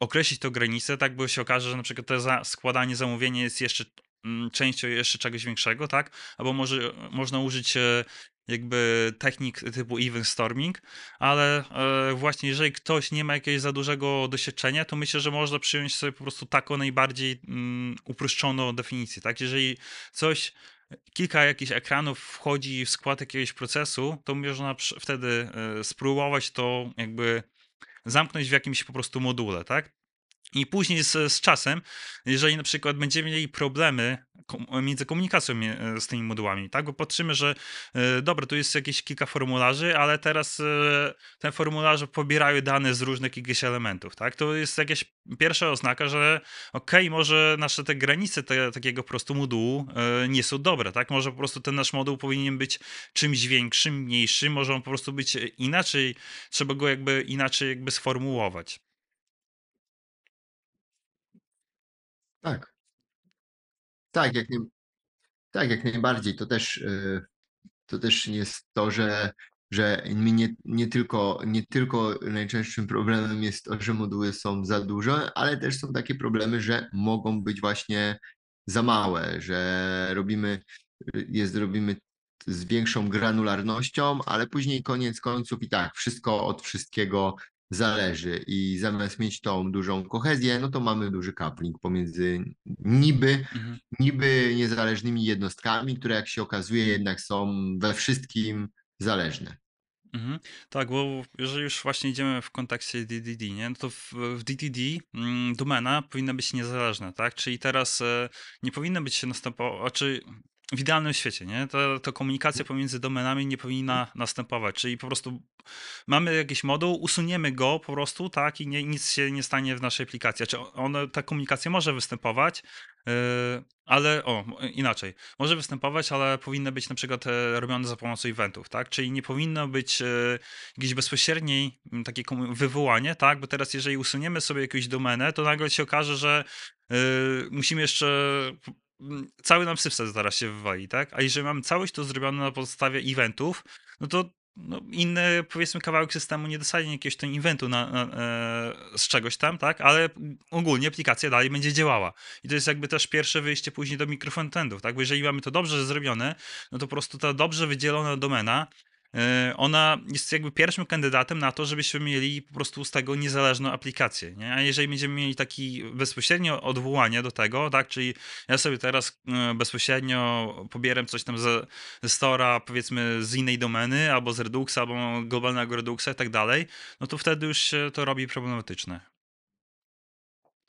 Speaker 1: określić tę granicę, tak? Bo się okaże, że na przykład to za, składanie zamówienia jest jeszcze mm, częścią jeszcze czegoś większego, tak? Albo może można użyć e, jakby technik typu event storming, ale e, właśnie jeżeli ktoś nie ma jakiegoś za dużego doświadczenia, to myślę, że można przyjąć sobie po prostu taką najbardziej mm, uproszczoną definicję, tak? Jeżeli coś kilka jakichś ekranów wchodzi w skład jakiegoś procesu, to można wtedy e, spróbować to jakby zamknąć w jakimś po prostu module, tak? I później z, z czasem, jeżeli na przykład będziemy mieli problemy między komunikacją mie- z tymi modułami, tak? Bo patrzymy, że e, dobra, tu jest jakieś kilka formularzy, ale teraz e, te formularze pobierają dane z różnych jakichś elementów, tak? To jest jakaś pierwsza oznaka, że okej, może nasze te granice te, takiego prostu modułu e, nie są dobre, tak? Może po prostu ten nasz moduł powinien być czymś większym, mniejszym, może on po prostu być inaczej, trzeba go jakby inaczej jakby sformułować.
Speaker 2: Tak. Tak, jak, nie, tak, jak najbardziej. To też, y, to też jest to, że, że nie, nie, tylko, nie tylko najczęstszym problemem jest to, że moduły są za duże, ale też są takie problemy, że mogą być właśnie za małe, że robimy, jest, robimy z większą granularnością, ale później koniec końców i tak wszystko od wszystkiego zależy i zamiast mieć tą dużą kohezję, no to mamy duży coupling pomiędzy niby,
Speaker 1: Mhm.
Speaker 2: niby niezależnymi jednostkami, które jak się okazuje jednak są we wszystkim zależne.
Speaker 1: Mhm. Tak, bo jeżeli już właśnie idziemy w kontekście DDD, nie, no to w, w DDD mm, domena powinna być niezależna, tak? Czyli teraz e, nie powinno być się następować, czy w idealnym świecie, nie? To, to komunikacja pomiędzy domenami nie powinna następować, czyli po prostu mamy jakiś moduł, usuniemy go po prostu, tak, i nie, nic się nie stanie w naszej aplikacji. Czy ona, ta komunikacja może występować, yy, ale, o, inaczej, może występować, ale powinny być na przykład e, robione za pomocą eventów, tak, czyli nie powinno być e, jakieś bezpośredniej m, takie wywołanie, tak, bo teraz jeżeli usuniemy sobie jakąś domenę, to nagle się okaże, że e, musimy jeszcze cały nam system zaraz się wywali, tak? A jeżeli mamy całość to zrobione na podstawie eventów, no to no, inny, powiedzmy, kawałek systemu nie dostanie jakiegoś tam eventu na, na, e, z czegoś tam, tak? Ale ogólnie aplikacja dalej będzie działała. I to jest jakby też pierwsze wyjście później do mikrofrontendów, tak? Bo jeżeli mamy to dobrze zrobione, no to po prostu ta dobrze wydzielona domena, ona jest jakby pierwszym kandydatem na to, żebyśmy mieli po prostu z tego niezależną aplikację, nie? A jeżeli będziemy mieli taki bezpośrednio odwołanie do tego, tak? Czyli ja sobie teraz e, bezpośrednio pobieram coś tam ze, ze Stora, powiedzmy z innej domeny, albo z Reduxa, albo globalnego Reduxa i tak dalej, no to wtedy już się to robi problematyczne.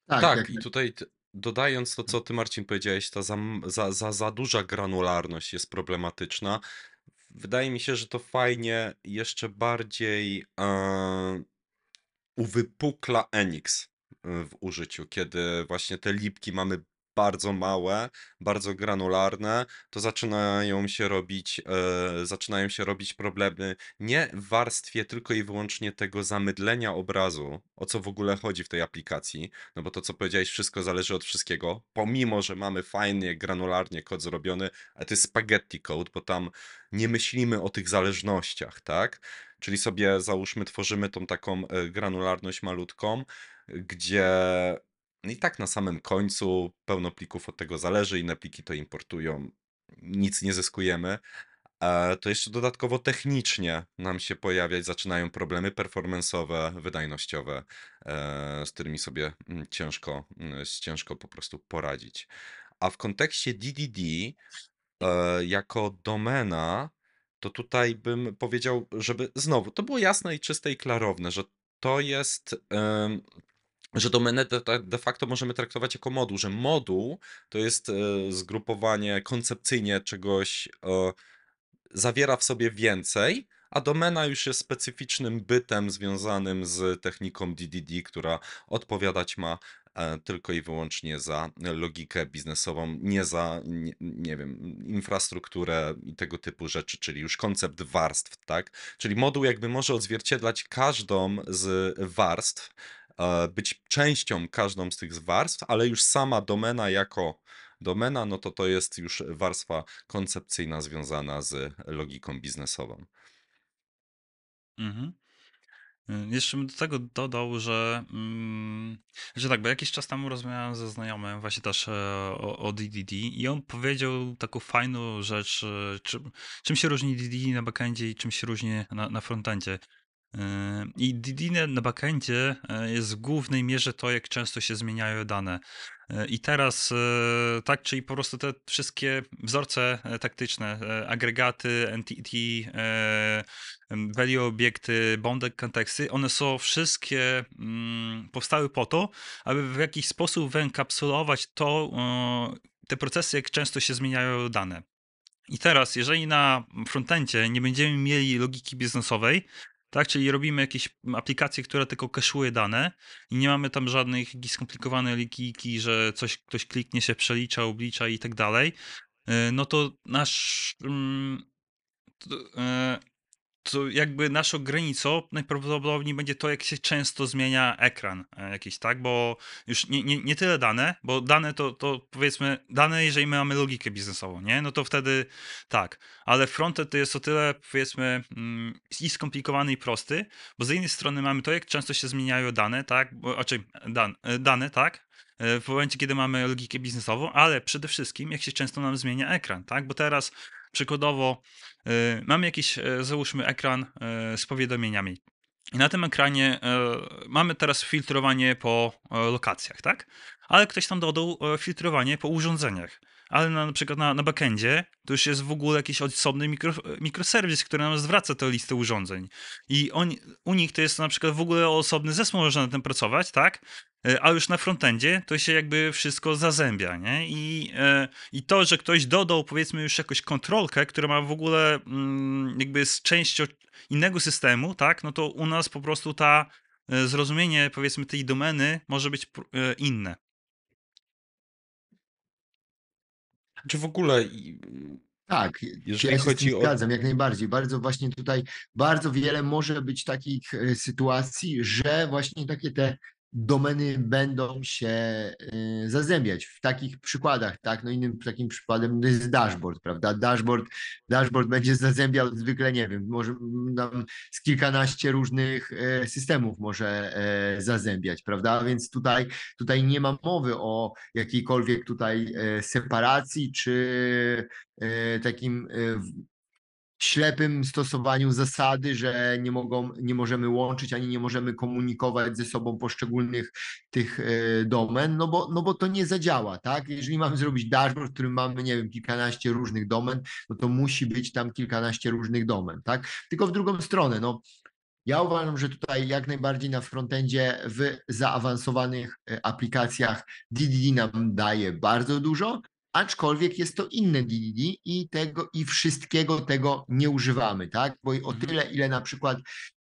Speaker 2: Tak,
Speaker 3: Tak,
Speaker 2: jak
Speaker 3: i tutaj dodając to, co ty Marcin powiedziałeś, ta za, za, za, za duża granularność jest problematyczna. Wydaje mi się, że to fajnie jeszcze bardziej e, uwypukla Enix e, w użyciu, kiedy właśnie te lipki mamy bardzo małe, bardzo granularne, to zaczynają się robić, e, zaczynają się robić problemy nie w warstwie tylko i wyłącznie tego zamydlenia obrazu, o co w ogóle chodzi w tej aplikacji, no bo to co powiedziałeś, wszystko zależy od wszystkiego, pomimo, że mamy fajnie, granularnie kod zrobiony, ale to jest spaghetti code, bo tam nie myślimy o tych zależnościach, tak? Czyli sobie załóżmy, tworzymy tą taką e, granularność malutką, gdzie i tak na samym końcu pełno plików od tego zależy, inne pliki to importują, nic nie zyskujemy. To jeszcze dodatkowo technicznie nam się pojawiać zaczynają problemy performance'owe, wydajnościowe, e, z którymi sobie mm, ciężko, mm, ciężko po prostu poradzić. A w kontekście DDD, e, jako domena, to tutaj bym powiedział, żeby znowu to było jasne i czyste i klarowne, że to jest, że domenę de, de- facto możemy traktować jako moduł, że moduł to jest e, zgrupowanie koncepcyjnie czegoś, e, zawiera w sobie więcej, a domena już jest specyficznym bytem związanym z techniką DDD, która odpowiadać ma e, tylko i wyłącznie za logikę biznesową, nie za, nie, nie wiem, infrastrukturę i tego typu rzeczy, czyli już koncept warstw, tak? Czyli moduł jakby może odzwierciedlać każdą z warstw, być częścią każdą z tych warstw, ale już sama domena jako domena, no to to jest już warstwa koncepcyjna związana z logiką biznesową.
Speaker 1: Mhm. Y, Jeszcze bym do tego dodał, że, mm, że tak, bo jakiś czas temu rozmawiałem ze znajomym właśnie też e, o, o DDD i on powiedział taką fajną rzecz, e, czym, czym się różni DDD na backendzie i czym się różni na, na frontendzie. I DDD na backendzie e, jest w głównej mierze to, jak często się zmieniają dane. E, I teraz, e, tak, czyli po prostu te wszystkie wzorce taktyczne, agregaty, entity, value obiekty, bounded konteksty, one są wszystkie mm, powstały po to, aby w jakiś sposób wyenkapsulować to, te procesy, jak często się zmieniają dane. I teraz, jeżeli na frontendzie nie będziemy mieli logiki biznesowej, tak, czyli robimy jakieś aplikacje, które tylko kaszuje dane i nie mamy tam żadnych jakichś skomplikowanych logiki, że coś ktoś kliknie się przelicza, oblicza i tak dalej, y, no to nasz mm, e, to jakby naszą granicą najprawdopodobniej będzie to, jak się często zmienia ekran e, jakiś, tak? Bo już nie, nie, nie tyle dane, bo dane to, to powiedzmy, dane, jeżeli my mamy logikę biznesową, nie? No to wtedy tak, ale frontend to jest o tyle, powiedzmy, mm, i skomplikowany i prosty, bo z jednej strony mamy to, jak często się zmieniają dane, tak? Bo, znaczy, dan, e, dane, tak? E, W momencie, kiedy mamy logikę biznesową, ale przede wszystkim, jak się często nam zmienia ekran, tak? Bo teraz przykładowo y, mamy jakiś, e, załóżmy, ekran e, z powiadomieniami. I na tym ekranie e, mamy teraz filtrowanie po lokacjach, tak? Ale ktoś tam dodał filtrowanie po urządzeniach. Ale na, na przykład na, na backendzie to już jest w ogóle jakiś osobny mikro, mikroserwis, który nam zwraca tę listę urządzeń. I on, u nich to jest na przykład w ogóle osobny zespół, można na tym pracować, tak? E, A już na frontendzie to się jakby wszystko zazębia, nie? I, e, I to, że ktoś dodał powiedzmy już jakąś kontrolkę, która ma w ogóle mm, jakby jest częścią innego systemu, tak? No to u nas po prostu ta e, zrozumienie powiedzmy tej domeny może być e, inne.
Speaker 3: Czy w ogóle
Speaker 2: Tak,
Speaker 3: Jeżeli
Speaker 2: ja się z
Speaker 3: chodzi o-
Speaker 2: zgadzam, jak najbardziej. Bardzo właśnie tutaj, bardzo wiele może być takich e, sytuacji, że właśnie takie te domeny będą się e, zazębiać. W takich przykładach, tak, no innym takim przykładem jest dashboard, prawda? Dashboard, dashboard będzie zazębiał zwykle, nie wiem, może z kilkanaście różnych e, systemów może e, zazębiać, prawda? Więc tutaj, tutaj nie ma mowy o jakiejkolwiek tutaj e, separacji, czy takim ślepym stosowaniu zasady, że nie, mogą, nie możemy łączyć ani nie możemy komunikować ze sobą poszczególnych tych e, domen, no bo, no bo to nie zadziała, tak? Jeżeli mamy zrobić dashboard, w którym mamy, nie wiem, kilkanaście różnych domen, no to musi być tam kilkanaście różnych domen, tak? Tylko w drugą stronę, no ja uważam, że tutaj jak najbardziej na frontendzie w zaawansowanych e, aplikacjach DDD nam daje bardzo dużo, aczkolwiek jest to inne DDD i tego i wszystkiego tego nie używamy, tak? Bo o
Speaker 1: Mhm.
Speaker 2: tyle, ile na przykład,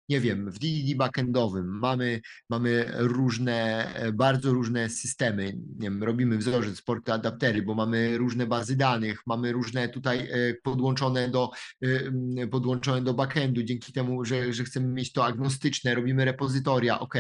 Speaker 2: nie wiem, w DDD backendowym mamy, mamy różne, e, bardzo różne systemy, nie wiem, robimy wzorzec, porty adaptery, bo mamy różne bazy danych, mamy różne tutaj e, podłączone do mm, podłączone do backendu, dzięki temu, że, że chcemy mieć to agnostyczne, robimy repozytoria. OK,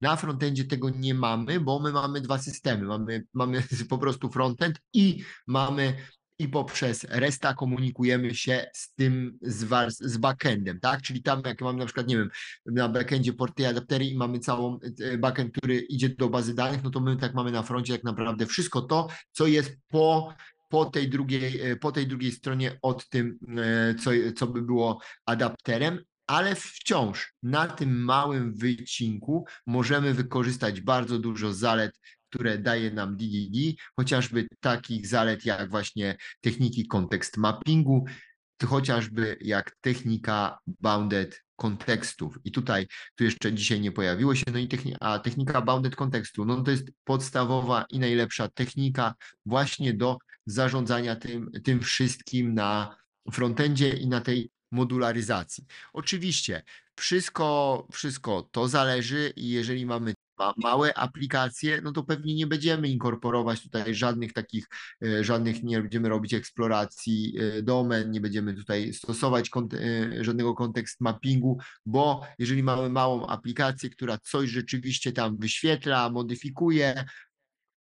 Speaker 2: na frontendzie tego nie mamy, bo my mamy dwa systemy. Mamy, mamy <laughs> po prostu frontend i mamy i poprzez RESTA komunikujemy się z tym, z, war- z backendem, tak? Czyli tam, jak mamy na przykład, nie wiem, na backendzie porty i adaptery i mamy całą e, backend, który idzie do bazy danych, no to my tak mamy na froncie tak naprawdę wszystko to, co jest po po tej drugiej, e, po tej drugiej stronie od tym, e, co, co by było adapterem, ale wciąż na tym małym wycinku możemy wykorzystać bardzo dużo zalet, które daje nam DDD, chociażby takich zalet jak właśnie techniki kontekst mappingu, chociażby jak technika bounded kontekstów. I tutaj, tu jeszcze dzisiaj nie pojawiło się, no i techni- a technika bounded kontekstu, no to jest podstawowa i najlepsza technika właśnie do zarządzania tym, tym wszystkim na frontendzie i na tej modularyzacji. Oczywiście wszystko, wszystko to zależy i jeżeli mamy ma, małe aplikacje, no to pewnie nie będziemy inkorporować tutaj żadnych takich, e, żadnych nie będziemy robić eksploracji e, domen, nie będziemy tutaj stosować kont- e, żadnego kontekst mappingu, bo jeżeli mamy małą aplikację, która coś rzeczywiście tam wyświetla, modyfikuje,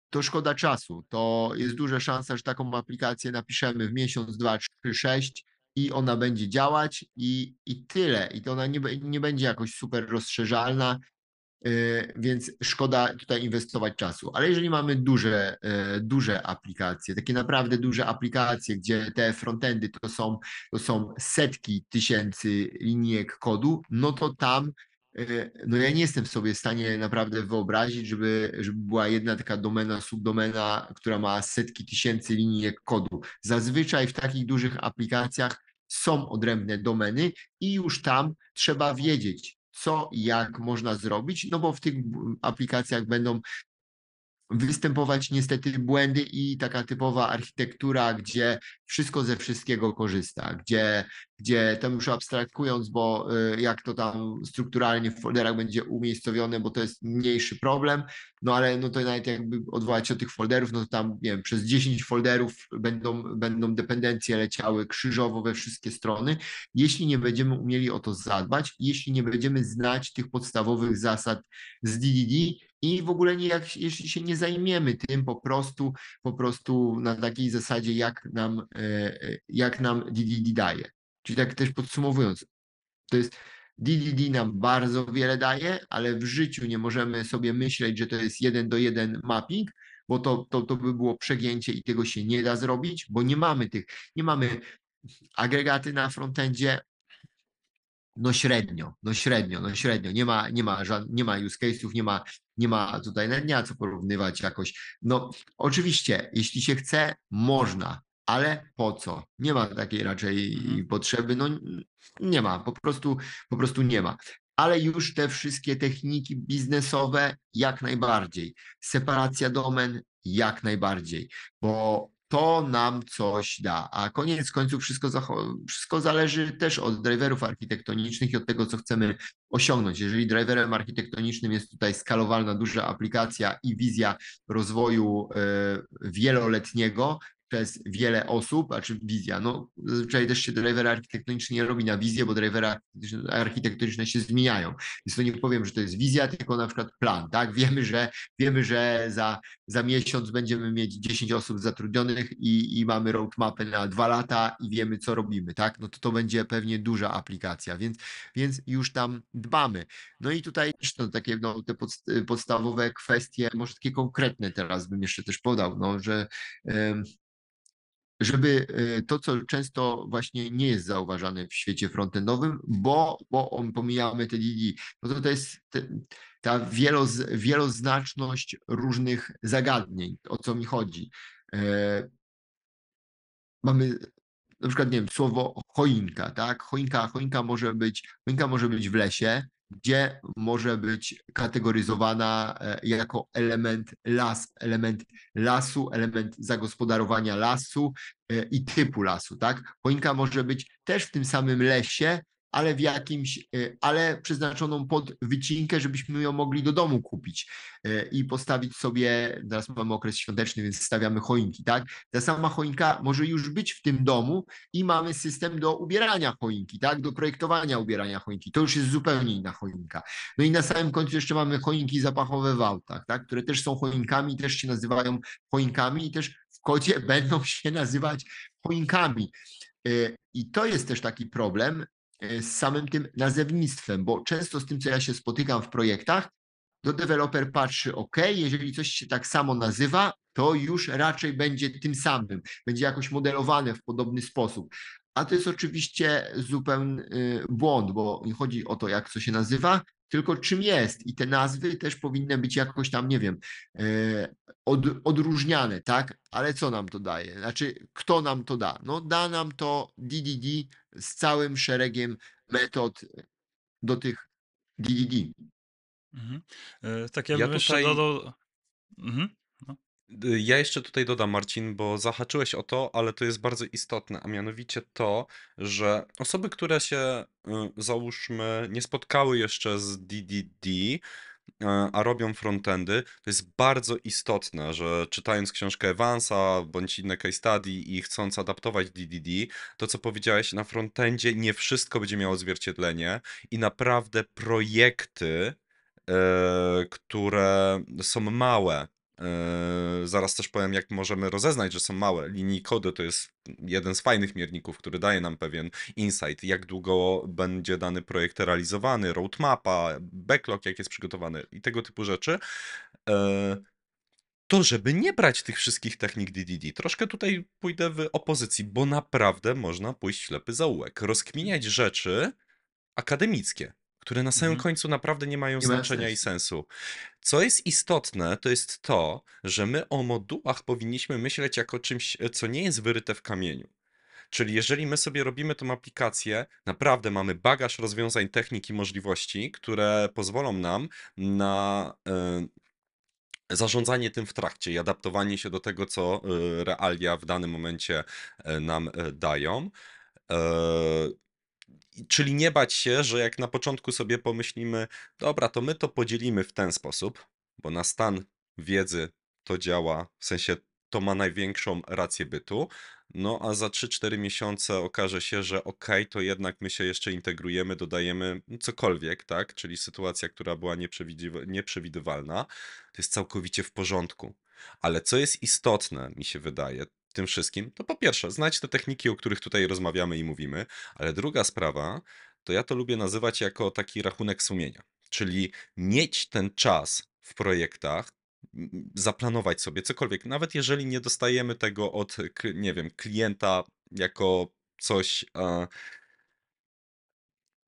Speaker 2: to szkoda czasu. To jest duża szansa, że taką aplikację napiszemy w miesiąc, dwa, trzy, sześć i ona będzie działać i, i tyle. I to ona nie, nie będzie jakoś super rozszerzalna, więc szkoda tutaj inwestować czasu. Ale jeżeli mamy duże, yy, duże aplikacje, takie naprawdę duże aplikacje, gdzie te frontendy to są, to są setki tysięcy linijek kodu, no to tam yy, no ja nie jestem sobie w stanie naprawdę wyobrazić, żeby, żeby była jedna taka domena, subdomena, która ma setki tysięcy linijek kodu. Zazwyczaj w takich dużych aplikacjach są odrębne domeny i już tam trzeba wiedzieć, co i jak można zrobić, no bo w tych b- aplikacjach będą występować niestety błędy i taka typowa architektura, gdzie wszystko ze wszystkiego korzysta, gdzie, gdzie tam już abstrakując, bo y, jak to tam strukturalnie w folderach będzie umiejscowione, bo to jest mniejszy problem, no ale no to nawet jakby odwołać się od tych folderów, no to tam nie wiem, przez 10 folderów będą, będą dependencje leciały krzyżowo we wszystkie strony, jeśli nie będziemy umieli o to zadbać, jeśli nie będziemy znać tych podstawowych zasad z DDD i w ogóle nie, jak, jeśli się nie zajmiemy tym po prostu, po prostu na takiej zasadzie, jak nam, e, e, jak nam DDD daje. Czyli tak też podsumowując, to jest DDD nam bardzo wiele daje, ale w życiu nie możemy sobie myśleć, że to jest jeden do jeden mapping, bo to, to, to by było przegięcie i tego się nie da zrobić, bo nie mamy tych, nie mamy agregaty na frontendzie, no średnio, no średnio, no średnio. Nie ma, nie ma, żad, nie ma use case'ów, nie ma, nie ma tutaj, nawet nie ma co porównywać jakoś. No oczywiście, jeśli się chce, można, ale po co? Nie ma takiej raczej
Speaker 1: Mhm.
Speaker 2: potrzeby, no nie ma, po prostu, po prostu nie ma. Ale już te wszystkie techniki biznesowe jak najbardziej. Separacja domen jak najbardziej, bo to nam coś da. A koniec końców wszystko, wszystko zależy też od driverów architektonicznych i od tego, co chcemy osiągnąć. Jeżeli driverem architektonicznym jest tutaj skalowalna, duża aplikacja i wizja rozwoju e, wieloletniego, przez wiele osób, a czy wizja, no zazwyczaj też się driver architektoniczny nie robi na wizję, bo drivery architektoniczne się zmieniają. Więc to nie powiem, że to jest wizja, tylko na przykład plan, tak? Wiemy, że wiemy, że za, za miesiąc będziemy mieć 10 osób zatrudnionych i, i mamy roadmapę na dwa lata i wiemy, co robimy, tak? No to to będzie pewnie duża aplikacja, więc, więc już tam dbamy. No i tutaj no, takie no, te podst- podstawowe kwestie, może takie konkretne teraz bym jeszcze też podał, no, że em, żeby e, to, co często właśnie nie jest zauważane w świecie frontendowym, bo, bo pomijamy te DD, no to to jest te, ta wieloz, wieloznaczność różnych zagadnień, o co mi chodzi. E, mamy na przykład, nie wiem, słowo choinka, tak? Choinka, choinka może być, choinka może być w lesie, gdzie może być kategoryzowana e, jako element las, element lasu, element zagospodarowania lasu e, i typu lasu, tak? Choinka może być też w tym samym lesie, ale w jakimś, e, ale przeznaczoną pod wycinkę, żebyśmy ją mogli do domu kupić e, i postawić sobie, teraz mamy okres świąteczny, więc stawiamy choinki, tak? Ta sama choinka może już być w tym domu i mamy system do ubierania choinki, tak? Do projektowania ubierania choinki. To już jest zupełnie inna choinka. No i na samym końcu jeszcze mamy choinki zapachowe w autach, tak? Które też są choinkami, też się nazywają choinkami i też w kodzie <laughs> będą się nazywać choinkami. E, I to jest też taki problem z samym tym nazewnictwem, bo często z tym, co ja się spotykam w projektach, to deweloper patrzy, OK, jeżeli coś się tak samo nazywa, to już raczej będzie tym samym, będzie jakoś modelowane w podobny sposób. A to jest oczywiście zupełny y, błąd, bo nie chodzi o to, jak co się nazywa, tylko czym jest. I te nazwy też powinny być jakoś tam, nie wiem, y, od, odróżniane, tak? Ale co nam to daje? Znaczy, kto nam to da? No, da nam to DDD z całym szeregiem metod do tych DDD.
Speaker 1: Mhm. E, Tak ja
Speaker 3: Ja
Speaker 1: bym jeszcze
Speaker 3: tutaj-
Speaker 1: dodał... Mhm.
Speaker 3: Y, Ja jeszcze tutaj dodam, Marcin, bo zahaczyłeś o to, ale to jest bardzo istotne, a mianowicie to, że osoby, które się, y, załóżmy, nie spotkały jeszcze z DDD, a robią frontendy, to jest bardzo istotne, że czytając książkę Evansa bądź inne case study i chcąc adaptować DDD, to co powiedziałeś, na frontendzie nie wszystko będzie miało odzwierciedlenie i naprawdę projekty, e, które są małe, e, zaraz też powiem, jak możemy rozeznać, że są małe. Linii kody to jest jeden z fajnych mierników, który daje nam pewien insight, jak długo będzie dany projekt realizowany, roadmapa, backlog, jak jest przygotowany i tego typu rzeczy. E, to, żeby nie brać tych wszystkich technik DDD, troszkę tutaj pójdę w opozycji, bo naprawdę można pójść ślepy zaułek, rozkminiać rzeczy akademickie, które na samym
Speaker 1: Mhm.
Speaker 3: końcu naprawdę nie mają
Speaker 2: Nie
Speaker 3: znaczenia i
Speaker 2: sensu.
Speaker 3: Co jest istotne, to jest to, że my o modułach powinniśmy myśleć jako czymś, e, co nie jest wyryte w kamieniu. Czyli jeżeli my sobie robimy tą aplikację, naprawdę mamy bagaż rozwiązań, technik i możliwości, które pozwolą nam na e, zarządzanie tym w trakcie i adaptowanie się do tego, co e, realia w danym momencie e, nam dają. Czyli nie bać się, że jak na początku sobie pomyślimy, dobra, to my to podzielimy w ten sposób, bo na stan wiedzy to działa, w sensie to ma największą rację bytu, no a za 3-4 miesiące okaże się, że okej, to jednak my się jeszcze integrujemy, dodajemy cokolwiek, tak? Czyli sytuacja, która była nieprzewidywa- nieprzewidywalna, to jest całkowicie w porządku. Ale co jest istotne, mi się wydaje, tym wszystkim, to po pierwsze, znać te techniki, o których tutaj rozmawiamy i mówimy, ale druga sprawa, to ja to lubię nazywać jako taki rachunek sumienia. Czyli mieć ten czas w projektach, zaplanować sobie cokolwiek, nawet jeżeli nie dostajemy tego od, nie wiem, klienta jako coś, e,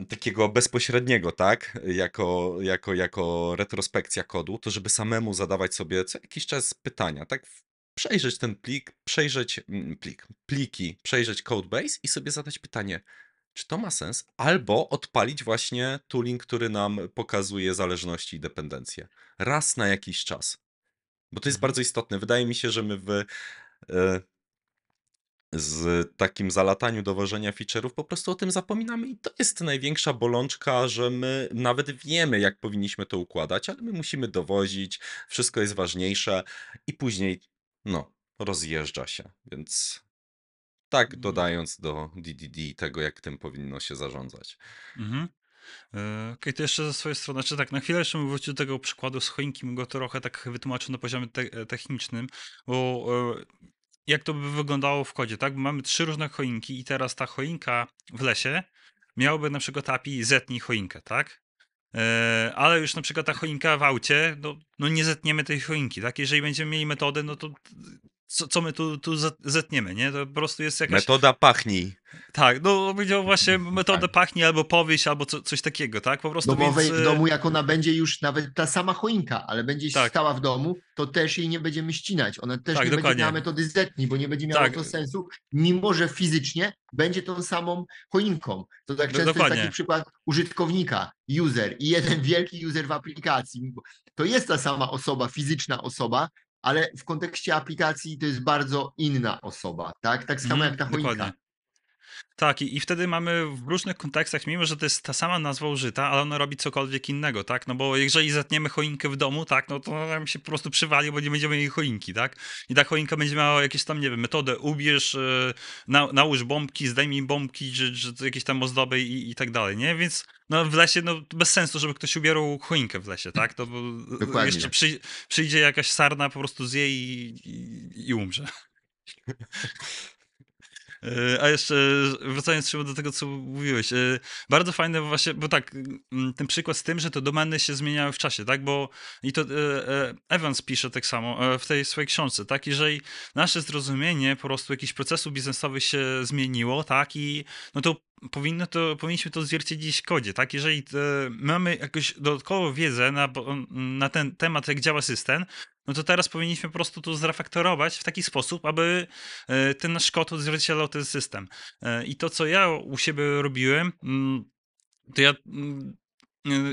Speaker 3: takiego bezpośredniego, tak? Jako, jako, jako retrospekcja kodu, to żeby samemu zadawać sobie co jakiś czas pytania, tak? Przejrzeć ten plik, przejrzeć mm, plik, pliki, przejrzeć codebase i sobie zadać pytanie, czy to ma sens? Albo odpalić właśnie tooling, który nam pokazuje zależności i dependencje. Raz na jakiś czas. Bo to jest
Speaker 1: Mhm.
Speaker 3: bardzo istotne. Wydaje mi się, że my w, e, z takim zalataniu dowożenia feature'ów po prostu o tym zapominamy i to jest największa bolączka, że my nawet wiemy, jak powinniśmy to układać, ale my musimy dowozić, wszystko jest ważniejsze i później, no, rozjeżdża się. Więc tak dodając do DDD tego, jak tym powinno się zarządzać.
Speaker 1: Mhm. E, Okej, to jeszcze ze swojej strony, czy tak, na chwilę jeszcze bym wrócił do tego przykładu z choinki, bym go trochę tak wytłumaczył na poziomie te technicznym, bo e, jak to by wyglądało w kodzie, tak? Bo Mamy trzy różne choinki i teraz ta choinka w lesie miałaby na przykład API zetnij choinkę, tak? E, Ale już na przykład ta choinka w aucie, no, no nie zetniemy tej choinki, tak? Jeżeli będziemy mieli metodę, no to co, co my tu, tu zet- zetniemy, nie? To po prostu jest jakaś...
Speaker 3: Metoda pachnij.
Speaker 1: Tak, no powiedział właśnie <laughs> metodę
Speaker 2: Tak.
Speaker 1: pachnie albo powieść, albo co, coś takiego, tak? Po prostu
Speaker 2: domowej,
Speaker 1: więc,
Speaker 2: w
Speaker 1: e,
Speaker 2: domu, jak ona będzie już nawet ta sama choinka, ale będzie
Speaker 1: Tak.
Speaker 2: stała w domu, to też jej nie będziemy ścinać. Ona też
Speaker 1: Tak,
Speaker 2: nie będzie
Speaker 1: dokładnie.
Speaker 2: miała metody zetnij, bo nie będzie miało
Speaker 1: Tak.
Speaker 2: to sensu, mimo że fizycznie będzie tą samą choinką. To tak
Speaker 1: Do-
Speaker 2: często jest
Speaker 1: dokładnie.
Speaker 2: taki przykład użytkownika, user i jeden wielki user w aplikacji. To jest ta sama osoba, fizyczna osoba, ale w kontekście aplikacji to jest bardzo inna osoba, tak? Tak samo
Speaker 1: Mhm,
Speaker 2: jak ta choinka.
Speaker 1: dokładnie. Tak, i, i wtedy mamy w różnych kontekstach, mimo że to jest ta sama nazwa użyta, ale ona robi cokolwiek innego, tak? No bo jeżeli zetniemy choinkę w domu, tak, no to nam się po prostu przywali, bo nie będziemy mieli choinki, tak? I ta choinka będzie miała jakieś tam, nie wiem, metodę, ubierz, e, na, nałóż bombki, zdejmij bombki, czy, czy jakieś tam ozdoby i, i tak dalej, nie? Więc no w lesie, no bez sensu, żeby ktoś ubierał choinkę w lesie, tak? To
Speaker 2: Dokładnie.
Speaker 1: jeszcze przy, przyjdzie jakaś sarna, po prostu zje i, i, i umrze. <laughs> E, A jeszcze wracając Szymon, do tego, co mówiłeś. e, Bardzo fajne właśnie, bo tak, mm, ten przykład z tym, że te domeny się zmieniały w czasie, tak? Bo i to e, e, Evans pisze tak samo e, w tej swojej książce, tak? Jeżeli nasze zrozumienie po prostu jakichś procesów biznesowych się zmieniło, tak? I no to powinno to, powinniśmy to zwierciedlić w kodzie, tak? Jeżeli e, mamy jakąś dodatkową wiedzę na, na ten temat, jak działa system, no to teraz powinniśmy po prostu to zrefaktorować w taki sposób, aby e, ten nasz kod odzwierciedlał ten system. E, I to, co ja u siebie robiłem, mm, to ja.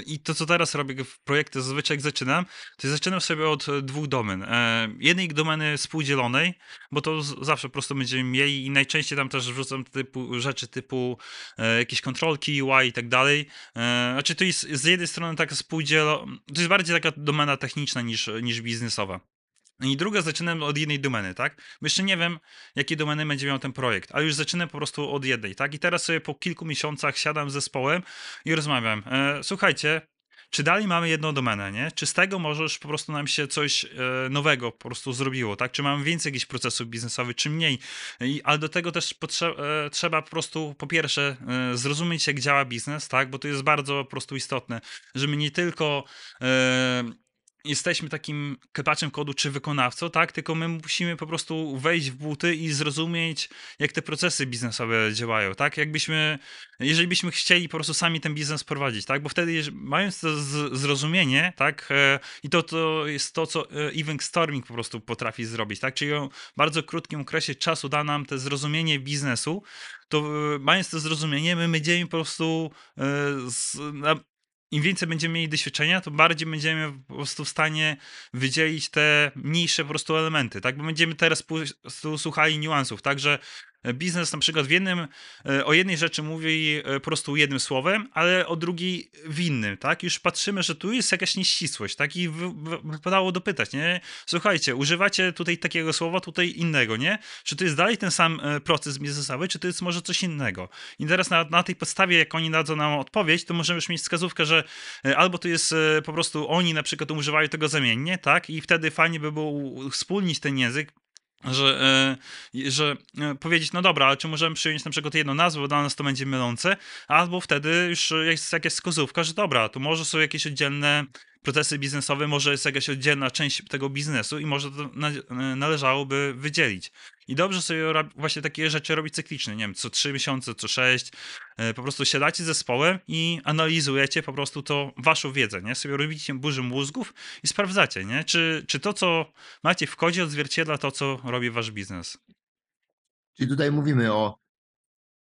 Speaker 1: I to, co teraz robię w projekcie, zazwyczaj jak zaczynam, to zaczynam sobie od dwóch domen. E, Jednej domeny współdzielonej, bo to zawsze po prostu będziemy mieli i najczęściej tam też wrzucam typu, rzeczy typu e, jakieś kontrolki, UI i tak dalej. E, Znaczy to jest z jednej strony taka współdzielona, to jest bardziej taka domena techniczna niż, niż biznesowa. I druga zaczynam od jednej domeny, tak? Bo jeszcze nie wiem, jakie domeny będzie miał ten projekt, ale już zaczynam po prostu od jednej, tak? I teraz sobie po kilku miesiącach siadam z zespołem i rozmawiam. E, słuchajcie, czy dalej mamy jedną domenę, nie? Czy z tego możesz po prostu nam się coś e, nowego po prostu zrobiło, tak? Czy mamy więcej jakichś procesów biznesowych, czy mniej? I, ale do tego też potrze- e, trzeba po prostu po pierwsze e, zrozumieć, jak działa biznes, tak? Bo to jest bardzo po prostu istotne, że my nie tylko jesteśmy takim klepaczem kodu czy wykonawcą, tak? Tylko my musimy po prostu wejść w buty i zrozumieć, jak te procesy biznesowe działają, tak? Jakbyśmy, jeżeli byśmy chcieli po prostu sami ten biznes prowadzić, tak? Bo wtedy, mając to zrozumienie, tak? E, I to, to jest to, co e, Event Storming po prostu potrafi zrobić, tak? Czyli w bardzo krótkim okresie czasu da nam to zrozumienie biznesu, to e, mając to zrozumienie, my będziemy po prostu z, na, im więcej będziemy mieli doświadczenia, to bardziej będziemy po prostu w stanie wydzielić te mniejsze po prostu elementy, tak? Bo będziemy teraz po prostu słuchali niuansów, także biznes na przykład w jednym, e, o jednej rzeczy mówi e, po prostu jednym słowem, ale o drugiej w innym, tak? Już patrzymy, że tu jest jakaś nieścisłość, tak? I wy, wy, wypadało dopytać, nie? Słuchajcie, używacie tutaj takiego słowa, tutaj innego, nie? Czy to jest dalej ten sam e, proces biznesowy, czy to jest może coś innego? I teraz na, na tej podstawie, jak oni dadzą nam odpowiedź, to możemy już mieć wskazówkę, że albo to jest po prostu oni na przykład używają tego zamiennie, tak? I wtedy fajnie by było wspólnić ten język, że, e, że e, powiedzieć, no dobra, ale czy możemy przyjąć na przykład jedną nazwę, bo dla nas to będzie mylące, albo wtedy już jest jakaś wskazówka, że dobra, tu może są jakieś oddzielne procesy biznesowe, może jest jakaś oddzielna część tego biznesu i może to na, należałoby wydzielić. I dobrze sobie właśnie takie rzeczy robić cyklicznie, nie wiem, co 3 miesiące, co 6. E, Po prostu siadacie z zespołem i analizujecie po prostu to waszą wiedzę, nie? Sobie robicie burzy mózgów i sprawdzacie, nie? Czy, czy to, co macie w kodzie odzwierciedla to, co robi wasz biznes.
Speaker 2: Czyli tutaj mówimy o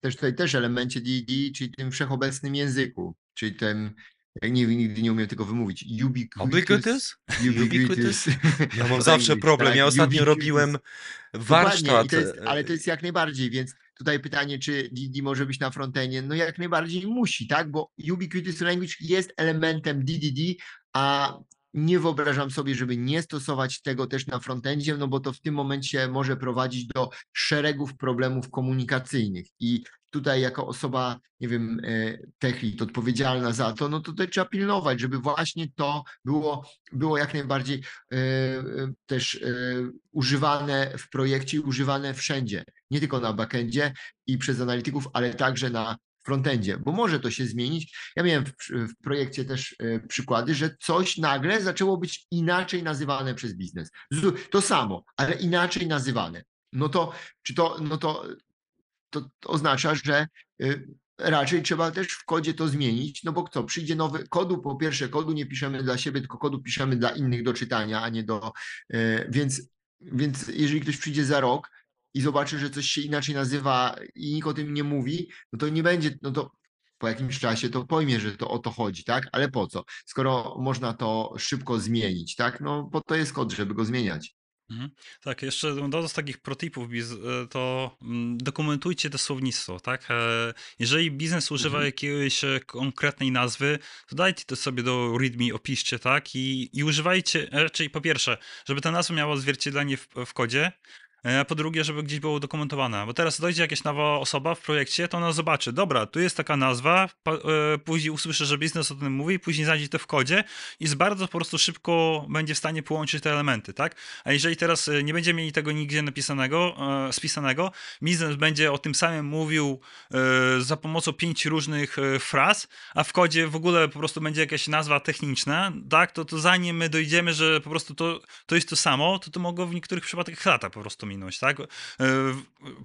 Speaker 2: też tutaj też elemencie DD, czyli tym wszechobecnym języku, czyli tym, jak nie, nigdy nie umiem tego wymówić, ubiquitous.
Speaker 3: Ubiquitous? Ja mam <laughs> zawsze problem.
Speaker 2: tak,
Speaker 3: Ja ostatnio
Speaker 2: ubiquitous.
Speaker 3: robiłem warsztat.
Speaker 2: to jest, ale to jest jak najbardziej, więc tutaj pytanie, czy DD może być na frontenie? No jak najbardziej musi, tak? Bo Ubiquitous Language jest elementem DDD, a nie wyobrażam sobie, żeby nie stosować tego też na frontendzie, no bo to w tym momencie może prowadzić do szeregów problemów komunikacyjnych. I tutaj jako osoba, nie wiem, e, tech lead odpowiedzialna za to, no to tutaj trzeba pilnować, żeby właśnie to było, było jak najbardziej e, e, też używane w projekcie używane wszędzie, nie tylko na backendzie i przez analityków, ale także na frontendzie, bo może to się zmienić. Ja miałem w, w projekcie też e, przykłady, że coś nagle zaczęło być inaczej nazywane przez biznes. To samo, ale inaczej nazywane. No to, czy to, no to, to, to oznacza, że y, raczej trzeba też w kodzie to zmienić, no bo co, przyjdzie nowy kodu, po pierwsze kodu nie piszemy dla siebie, tylko kodu piszemy dla innych do czytania, a nie do, y, więc, więc jeżeli ktoś przyjdzie za rok i zobaczy, że coś się inaczej nazywa i nikt o tym nie mówi, no to nie będzie, no to po jakimś czasie to pojmie, że to o to chodzi, tak? Ale po co? Skoro można to szybko zmienić, tak? No po to jest kod, żeby go zmieniać.
Speaker 1: Mhm. Tak, jeszcze dodam z takich protipów, e, to mm, dokumentujcie to słownictwo, tak? E, Jeżeli biznes używa
Speaker 2: Mhm.
Speaker 1: jakiejś e, konkretnej nazwy, to dajcie to sobie do readme, opiszcie, tak? I, i używajcie, raczej po pierwsze, żeby ta nazwa miała odzwierciedlenie w, w kodzie, a po drugie, żeby gdzieś było dokumentowane. Bo teraz dojdzie jakaś nowa osoba w projekcie, to ona zobaczy, dobra, tu jest taka nazwa, e, później usłyszy, że biznes o tym mówi, później znajdzie to w kodzie i z bardzo po prostu szybko będzie w stanie połączyć te elementy, tak? A jeżeli teraz e, nie będziemy mieli tego nigdzie napisanego, e, spisanego, biznes będzie o tym samym mówił e, za pomocą pięciu różnych e, fraz, a w kodzie w ogóle po prostu będzie jakaś nazwa techniczna, tak, to, to zanim my dojdziemy, że po prostu to, to jest to samo, to to mogło w niektórych przypadkach lata po prostu minąć, tak? E,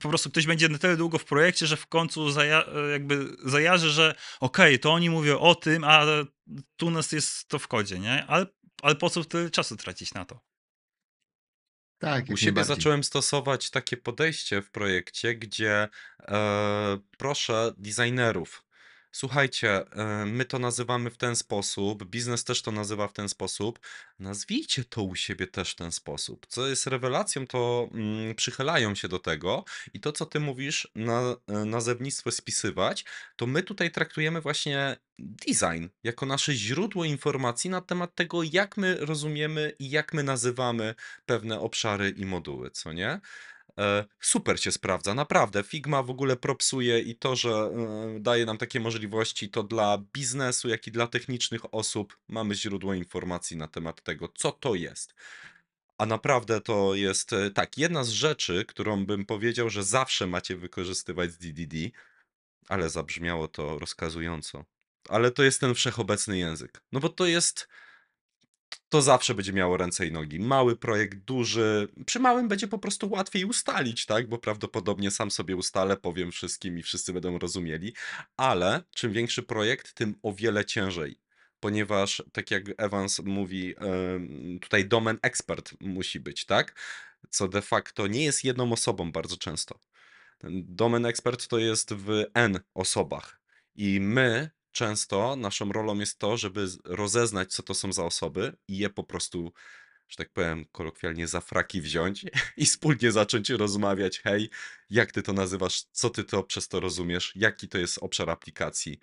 Speaker 1: Po prostu ktoś będzie na tyle długo w projekcie, że w końcu zaja, e, jakby zajarzy, że okej, to oni mówią o tym, a tu nas jest to w kodzie, nie? Ale, ale po co tyle czasu tracić na to?
Speaker 2: Tak,
Speaker 3: U siebie zacząłem stosować takie podejście w projekcie, gdzie e, proszę designerów. Słuchajcie, e, my to nazywamy w ten sposób, biznes też to nazywa w ten sposób. Nazwijcie to u siebie też w ten sposób. Co jest rewelacją, to mm, przychylają się do tego i to, co ty mówisz, na e, nazewnictwo spisywać, to my tutaj traktujemy właśnie design jako nasze źródło informacji na temat tego, jak my rozumiemy i jak my nazywamy pewne obszary i moduły, co nie? E, Super się sprawdza, naprawdę. Figma w ogóle propsuje i to, że e, daje nam takie możliwości, to dla biznesu, jak i dla technicznych osób mamy źródło informacji na temat tego, co to jest. A naprawdę to jest e, tak, jedna z rzeczy, którą bym powiedział, że zawsze macie wykorzystywać z DDD, ale zabrzmiało to rozkazująco. Ale to jest ten wszechobecny język. No bo to jest to zawsze będzie miało ręce i nogi. Mały projekt, duży. Przy małym będzie po prostu łatwiej ustalić, tak? Bo prawdopodobnie sam sobie ustalę, powiem wszystkim i wszyscy będą rozumieli. Ale czym większy projekt, tym o wiele ciężej. Ponieważ, tak jak Evans mówi, tutaj domen ekspert musi być, tak? Co de facto nie jest jedną osobą bardzo często. Domen ekspert to jest w N osobach. I my często, naszą rolą jest to, żeby rozeznać, co to są za osoby i je po prostu, że tak powiem, kolokwialnie za fraki wziąć <laughs> i wspólnie zacząć rozmawiać. Hej, jak ty to nazywasz? Co ty to przez to rozumiesz? Jaki to jest obszar aplikacji?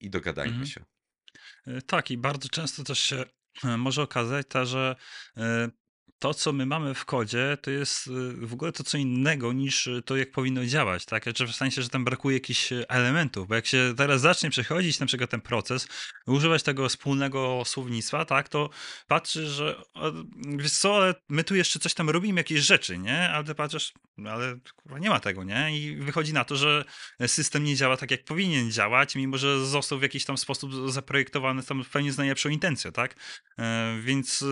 Speaker 3: I dogadajmy
Speaker 1: Mhm.
Speaker 3: się.
Speaker 1: E, Tak, i bardzo często też się e, może okazać to, że e, to, co my mamy w kodzie, to jest y, w ogóle to co innego niż y, to, jak powinno działać, tak? Znaczy w sensie, że tam brakuje jakichś y, elementów, bo jak się teraz zacznie przechodzić na przykład ten proces, używać tego wspólnego słownictwa, tak, to patrzysz, że wiesz co, ale my tu jeszcze coś tam robimy, jakieś rzeczy, nie? Ale ty patrzysz, no ale kurwa, nie ma tego, nie? I wychodzi na to, że system nie działa tak, jak powinien działać, mimo że został w jakiś tam sposób zaprojektowany tam pewnie z najlepszą intencją, tak? E, Więc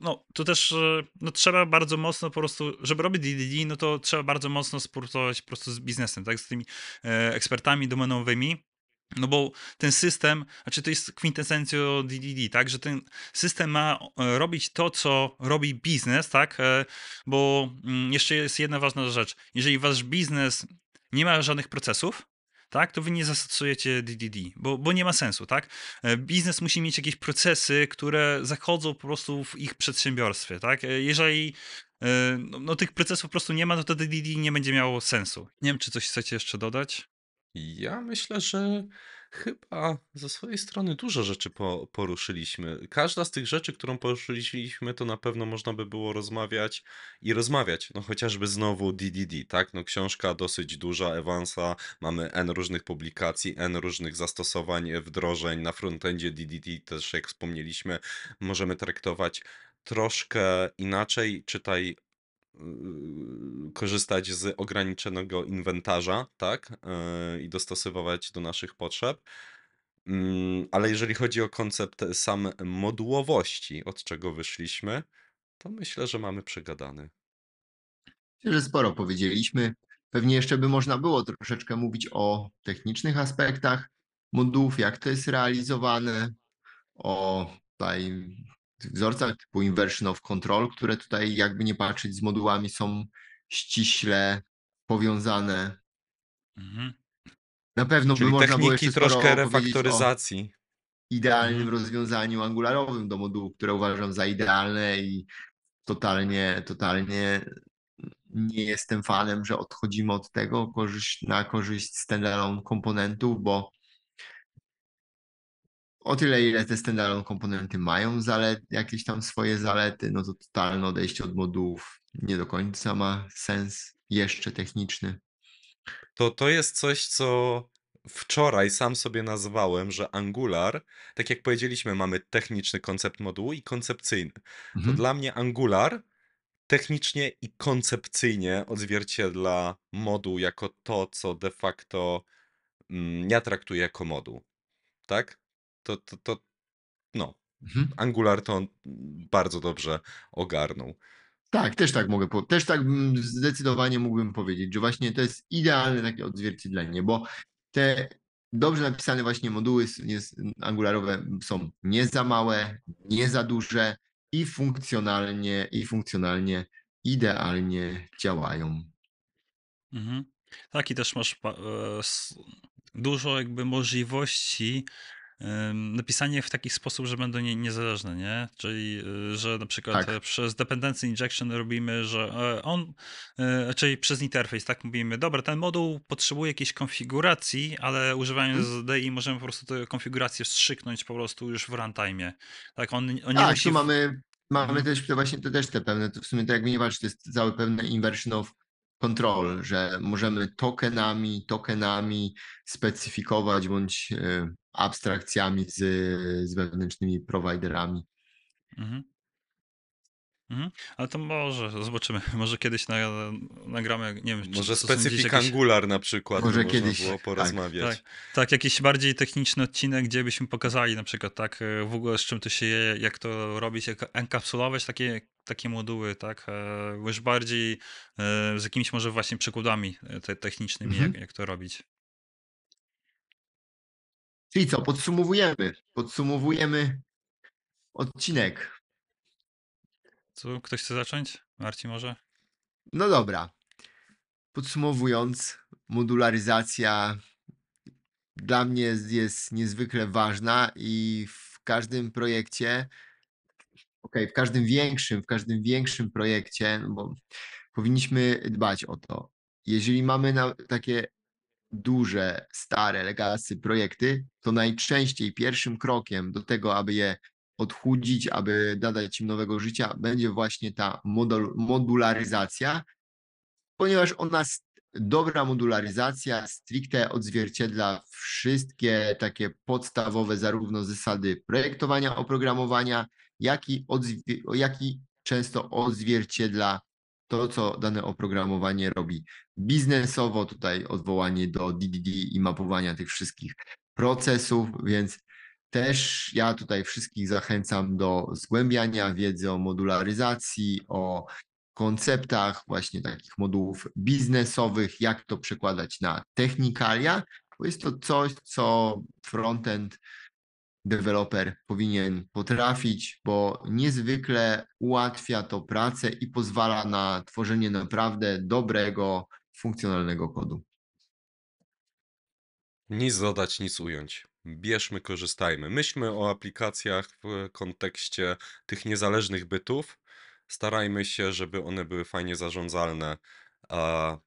Speaker 1: no, tu też no, trzeba bardzo mocno po prostu, żeby robić DDD, no to trzeba bardzo mocno współpracować po prostu z biznesem, tak? Z tymi e, ekspertami domenowymi. No bo ten system, znaczy to jest kwintesencją DDD, tak, że ten system ma e, robić to, co robi biznes, tak, e, bo mm, jeszcze jest jedna ważna rzecz. Jeżeli wasz biznes nie ma żadnych procesów, tak, to wy nie zastosujecie DDD, bo, bo nie ma sensu, tak? E, Biznes musi mieć jakieś procesy, które zachodzą po prostu w ich przedsiębiorstwie, tak? E, Jeżeli e, no, no, tych procesów po prostu nie ma, no to DDD nie będzie miało sensu. Nie wiem, czy coś chcecie jeszcze dodać?
Speaker 3: Ja myślę, że chyba ze swojej strony dużo rzeczy po, poruszyliśmy. Każda z tych rzeczy, którą poruszyliśmy, to na pewno można by było rozmawiać i rozmawiać. No chociażby znowu DDD, tak? No książka dosyć duża, Evansa, mamy N różnych publikacji, N różnych zastosowań, wdrożeń. Na frontendzie DDD też, jak wspomnieliśmy, możemy traktować troszkę inaczej. Czytaj korzystać z ograniczonego inwentarza, tak? Yy, I dostosowywać do naszych potrzeb. Mm, Ale jeżeli chodzi o koncept sam modułowości, od czego wyszliśmy, to myślę, że mamy przegadany.
Speaker 2: Myślę, że sporo powiedzieliśmy. Pewnie jeszcze by można było troszeczkę mówić o technicznych aspektach modułów, jak to jest realizowane, o tutaj wzorcach typu inversion of control, które tutaj jakby nie patrzeć z modułami są ściśle powiązane.
Speaker 1: Mhm.
Speaker 2: Na pewno by
Speaker 3: Czyli
Speaker 2: można było jeszcze
Speaker 3: troszkę refaktoryzacji.
Speaker 2: idealnym
Speaker 1: Mhm.
Speaker 2: rozwiązaniu angularowym do modułu, które uważam za idealne i totalnie, totalnie nie jestem fanem, że odchodzimy od tego na korzyść standalone komponentów, bo o tyle, ile te standalone komponenty mają zalet, jakieś tam swoje zalety, no to totalne odejście od modułów nie do końca ma sens jeszcze techniczny.
Speaker 3: To, to jest coś, co wczoraj sam sobie nazwałem, że Angular, tak jak powiedzieliśmy, mamy techniczny koncept modułu i koncepcyjny. To
Speaker 2: Mhm.
Speaker 3: dla mnie Angular technicznie i koncepcyjnie odzwierciedla moduł jako to, co de facto mm, ja traktuję jako moduł. Tak? To, to, to no.
Speaker 2: Mhm.
Speaker 3: Angular to bardzo dobrze ogarnął.
Speaker 2: Tak, też tak mogę, też tak zdecydowanie mógłbym powiedzieć, że właśnie to jest idealne takie odzwierciedlenie, bo te dobrze napisane właśnie moduły jest, angularowe są nie za małe, nie za duże i funkcjonalnie, i funkcjonalnie idealnie działają.
Speaker 1: Mhm. Tak, i też masz e, dużo jakby możliwości em, napisania w taki sposób, że będą nie, niezależne, nie? Czyli, e, że na przykład
Speaker 2: Tak.
Speaker 1: e, przez dependency injection robimy, że e, on, e, czyli przez interfejs, tak mówimy, dobra, ten moduł potrzebuje jakiejś konfiguracji, ale używając
Speaker 2: Mhm.
Speaker 1: DI możemy po prostu tę konfigurację wstrzyknąć po prostu już w runtime. Tak, on, on nie
Speaker 2: Tak,
Speaker 1: musi...
Speaker 2: tu mamy, mamy
Speaker 1: Mhm.
Speaker 2: też te właśnie te też te pewne, to w sumie to jakby nie patrzeć, to jest całe pewne inversion of control, że możemy tokenami, tokenami specyfikować bądź e, abstrakcjami z, z wewnętrznymi prowajderami.
Speaker 1: Mhm. Mhm. Ale to może, zobaczymy. <laughs> Może kiedyś na, nagramy, nie wiem, czy
Speaker 3: Może specyfik
Speaker 1: jakieś-
Speaker 3: Angular na przykład,
Speaker 2: Może kiedyś,
Speaker 3: było
Speaker 2: tak,
Speaker 3: porozmawiać.
Speaker 1: Tak, tak, jakiś bardziej techniczny odcinek, gdzie byśmy pokazali na przykład tak e, w ogóle z czym to się je, jak to robić, jak enkapsulować takie, takie moduły, tak, e, już bardziej e, z jakimiś może właśnie przykładami te, technicznymi,
Speaker 2: Mhm.
Speaker 1: jak, jak to robić.
Speaker 2: Czyli co, podsumowujemy. Podsumowujemy odcinek.
Speaker 1: Co, ktoś chce zacząć? Marci może?
Speaker 2: No dobra. Podsumowując, modularyzacja dla mnie jest, niezwykle ważna i w każdym projekcie, okej, w każdym większym, w każdym większym projekcie, no bo powinniśmy dbać o to. Jeżeli mamy na takie duże, stare, legacy projekty, to najczęściej pierwszym krokiem do tego, aby je odchudzić, aby nadać im nowego życia, będzie właśnie ta modul- modularyzacja, ponieważ ona, dobra modularyzacja stricte odzwierciedla wszystkie takie podstawowe zarówno zasady projektowania oprogramowania, jak i, jak i często odzwierciedla to, co dane oprogramowanie robi biznesowo. Tutaj odwołanie do DDD i mapowania tych wszystkich procesów, więc też ja tutaj wszystkich zachęcam do zgłębiania wiedzy o modularyzacji, o konceptach właśnie takich modułów biznesowych, jak to przekładać na technikalia, bo jest to coś, co frontend deweloper powinien potrafić, bo niezwykle ułatwia to pracę i pozwala na tworzenie naprawdę dobrego, funkcjonalnego kodu.
Speaker 3: Nic dodać, nic ująć. Bierzmy, korzystajmy. Myślmy o aplikacjach w kontekście tych niezależnych bytów. Starajmy się, żeby one były fajnie zarządzalne. A,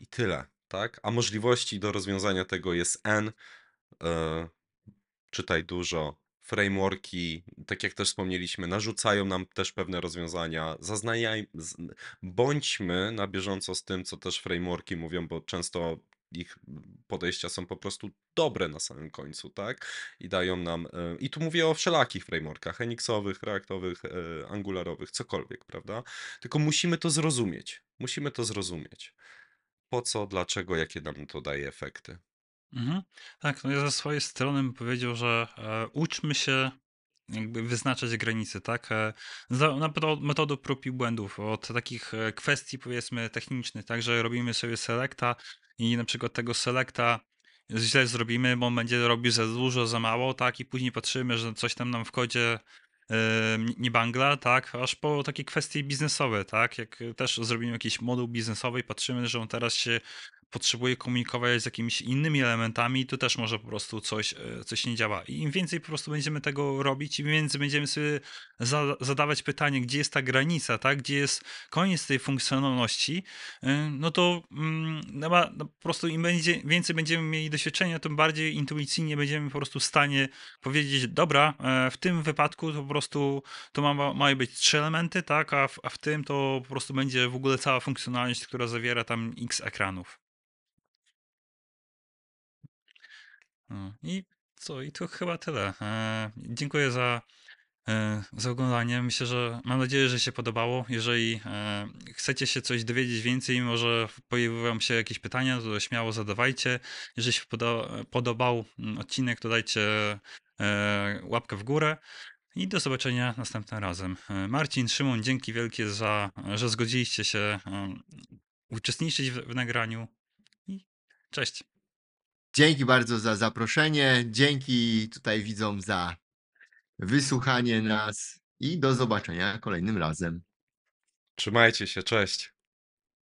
Speaker 3: I tyle, tak? A możliwości do rozwiązania tego jest N. E, czytaj dużo. Frameworki, tak jak też wspomnieliśmy, narzucają nam też pewne rozwiązania. Zaznajaj, bądźmy na bieżąco z tym, co też frameworki mówią, bo często ich podejścia są po prostu dobre na samym końcu, tak? I dają nam. e, I tu mówię o wszelakich frameworkach, Enixowych, Reactowych, e, Angularowych, cokolwiek, prawda? Tylko musimy to zrozumieć. Musimy to zrozumieć. Po co, dlaczego, jakie nam to daje efekty.
Speaker 1: Mhm. Tak, no ja ze swojej strony bym powiedział, że e, uczmy się jakby wyznaczać granice, tak? E, metodą prób i błędów, od takich e, kwestii powiedzmy technicznych, tak, że robimy sobie selecta i na przykład tego selecta źle zrobimy, bo on będzie robił za dużo, za mało, tak, i później patrzymy, że coś tam nam w kodzie e, nie bangla, tak, aż po takie kwestie biznesowe, tak, jak też zrobimy jakiś moduł biznesowy i patrzymy, że on teraz się potrzebuje komunikować z jakimiś innymi elementami, to też może po prostu coś, e, coś nie działa. I im więcej po prostu będziemy tego robić, im więcej będziemy sobie za, zadawać pytanie, gdzie jest ta granica, tak? gdzie jest koniec tej funkcjonalności, e, no to mm, no, no, po prostu im będzie, więcej będziemy mieli doświadczenia, tym bardziej intuicyjnie będziemy po prostu w stanie powiedzieć, dobra, e, w tym wypadku to po prostu to ma, mają być trzy elementy, tak? a, w, a w tym to po prostu będzie w ogóle cała funkcjonalność, która zawiera tam x ekranów. I co? I to chyba tyle. E, dziękuję za, e, za oglądanie. Myślę, że mam nadzieję, że się podobało. Jeżeli e, chcecie się coś dowiedzieć więcej, może pojawią się jakieś pytania, to śmiało zadawajcie. Jeżeli się podo podobał mm, odcinek, to dajcie e, łapkę w górę. I do zobaczenia następnym razem. E, Marcin, Szymon, dzięki wielkie za, że zgodziliście się uczestniczyć w, w nagraniu. I cześć.
Speaker 2: Dzięki bardzo za zaproszenie. Dzięki tutaj widzom za wysłuchanie nas i do zobaczenia kolejnym razem.
Speaker 3: Trzymajcie się, cześć.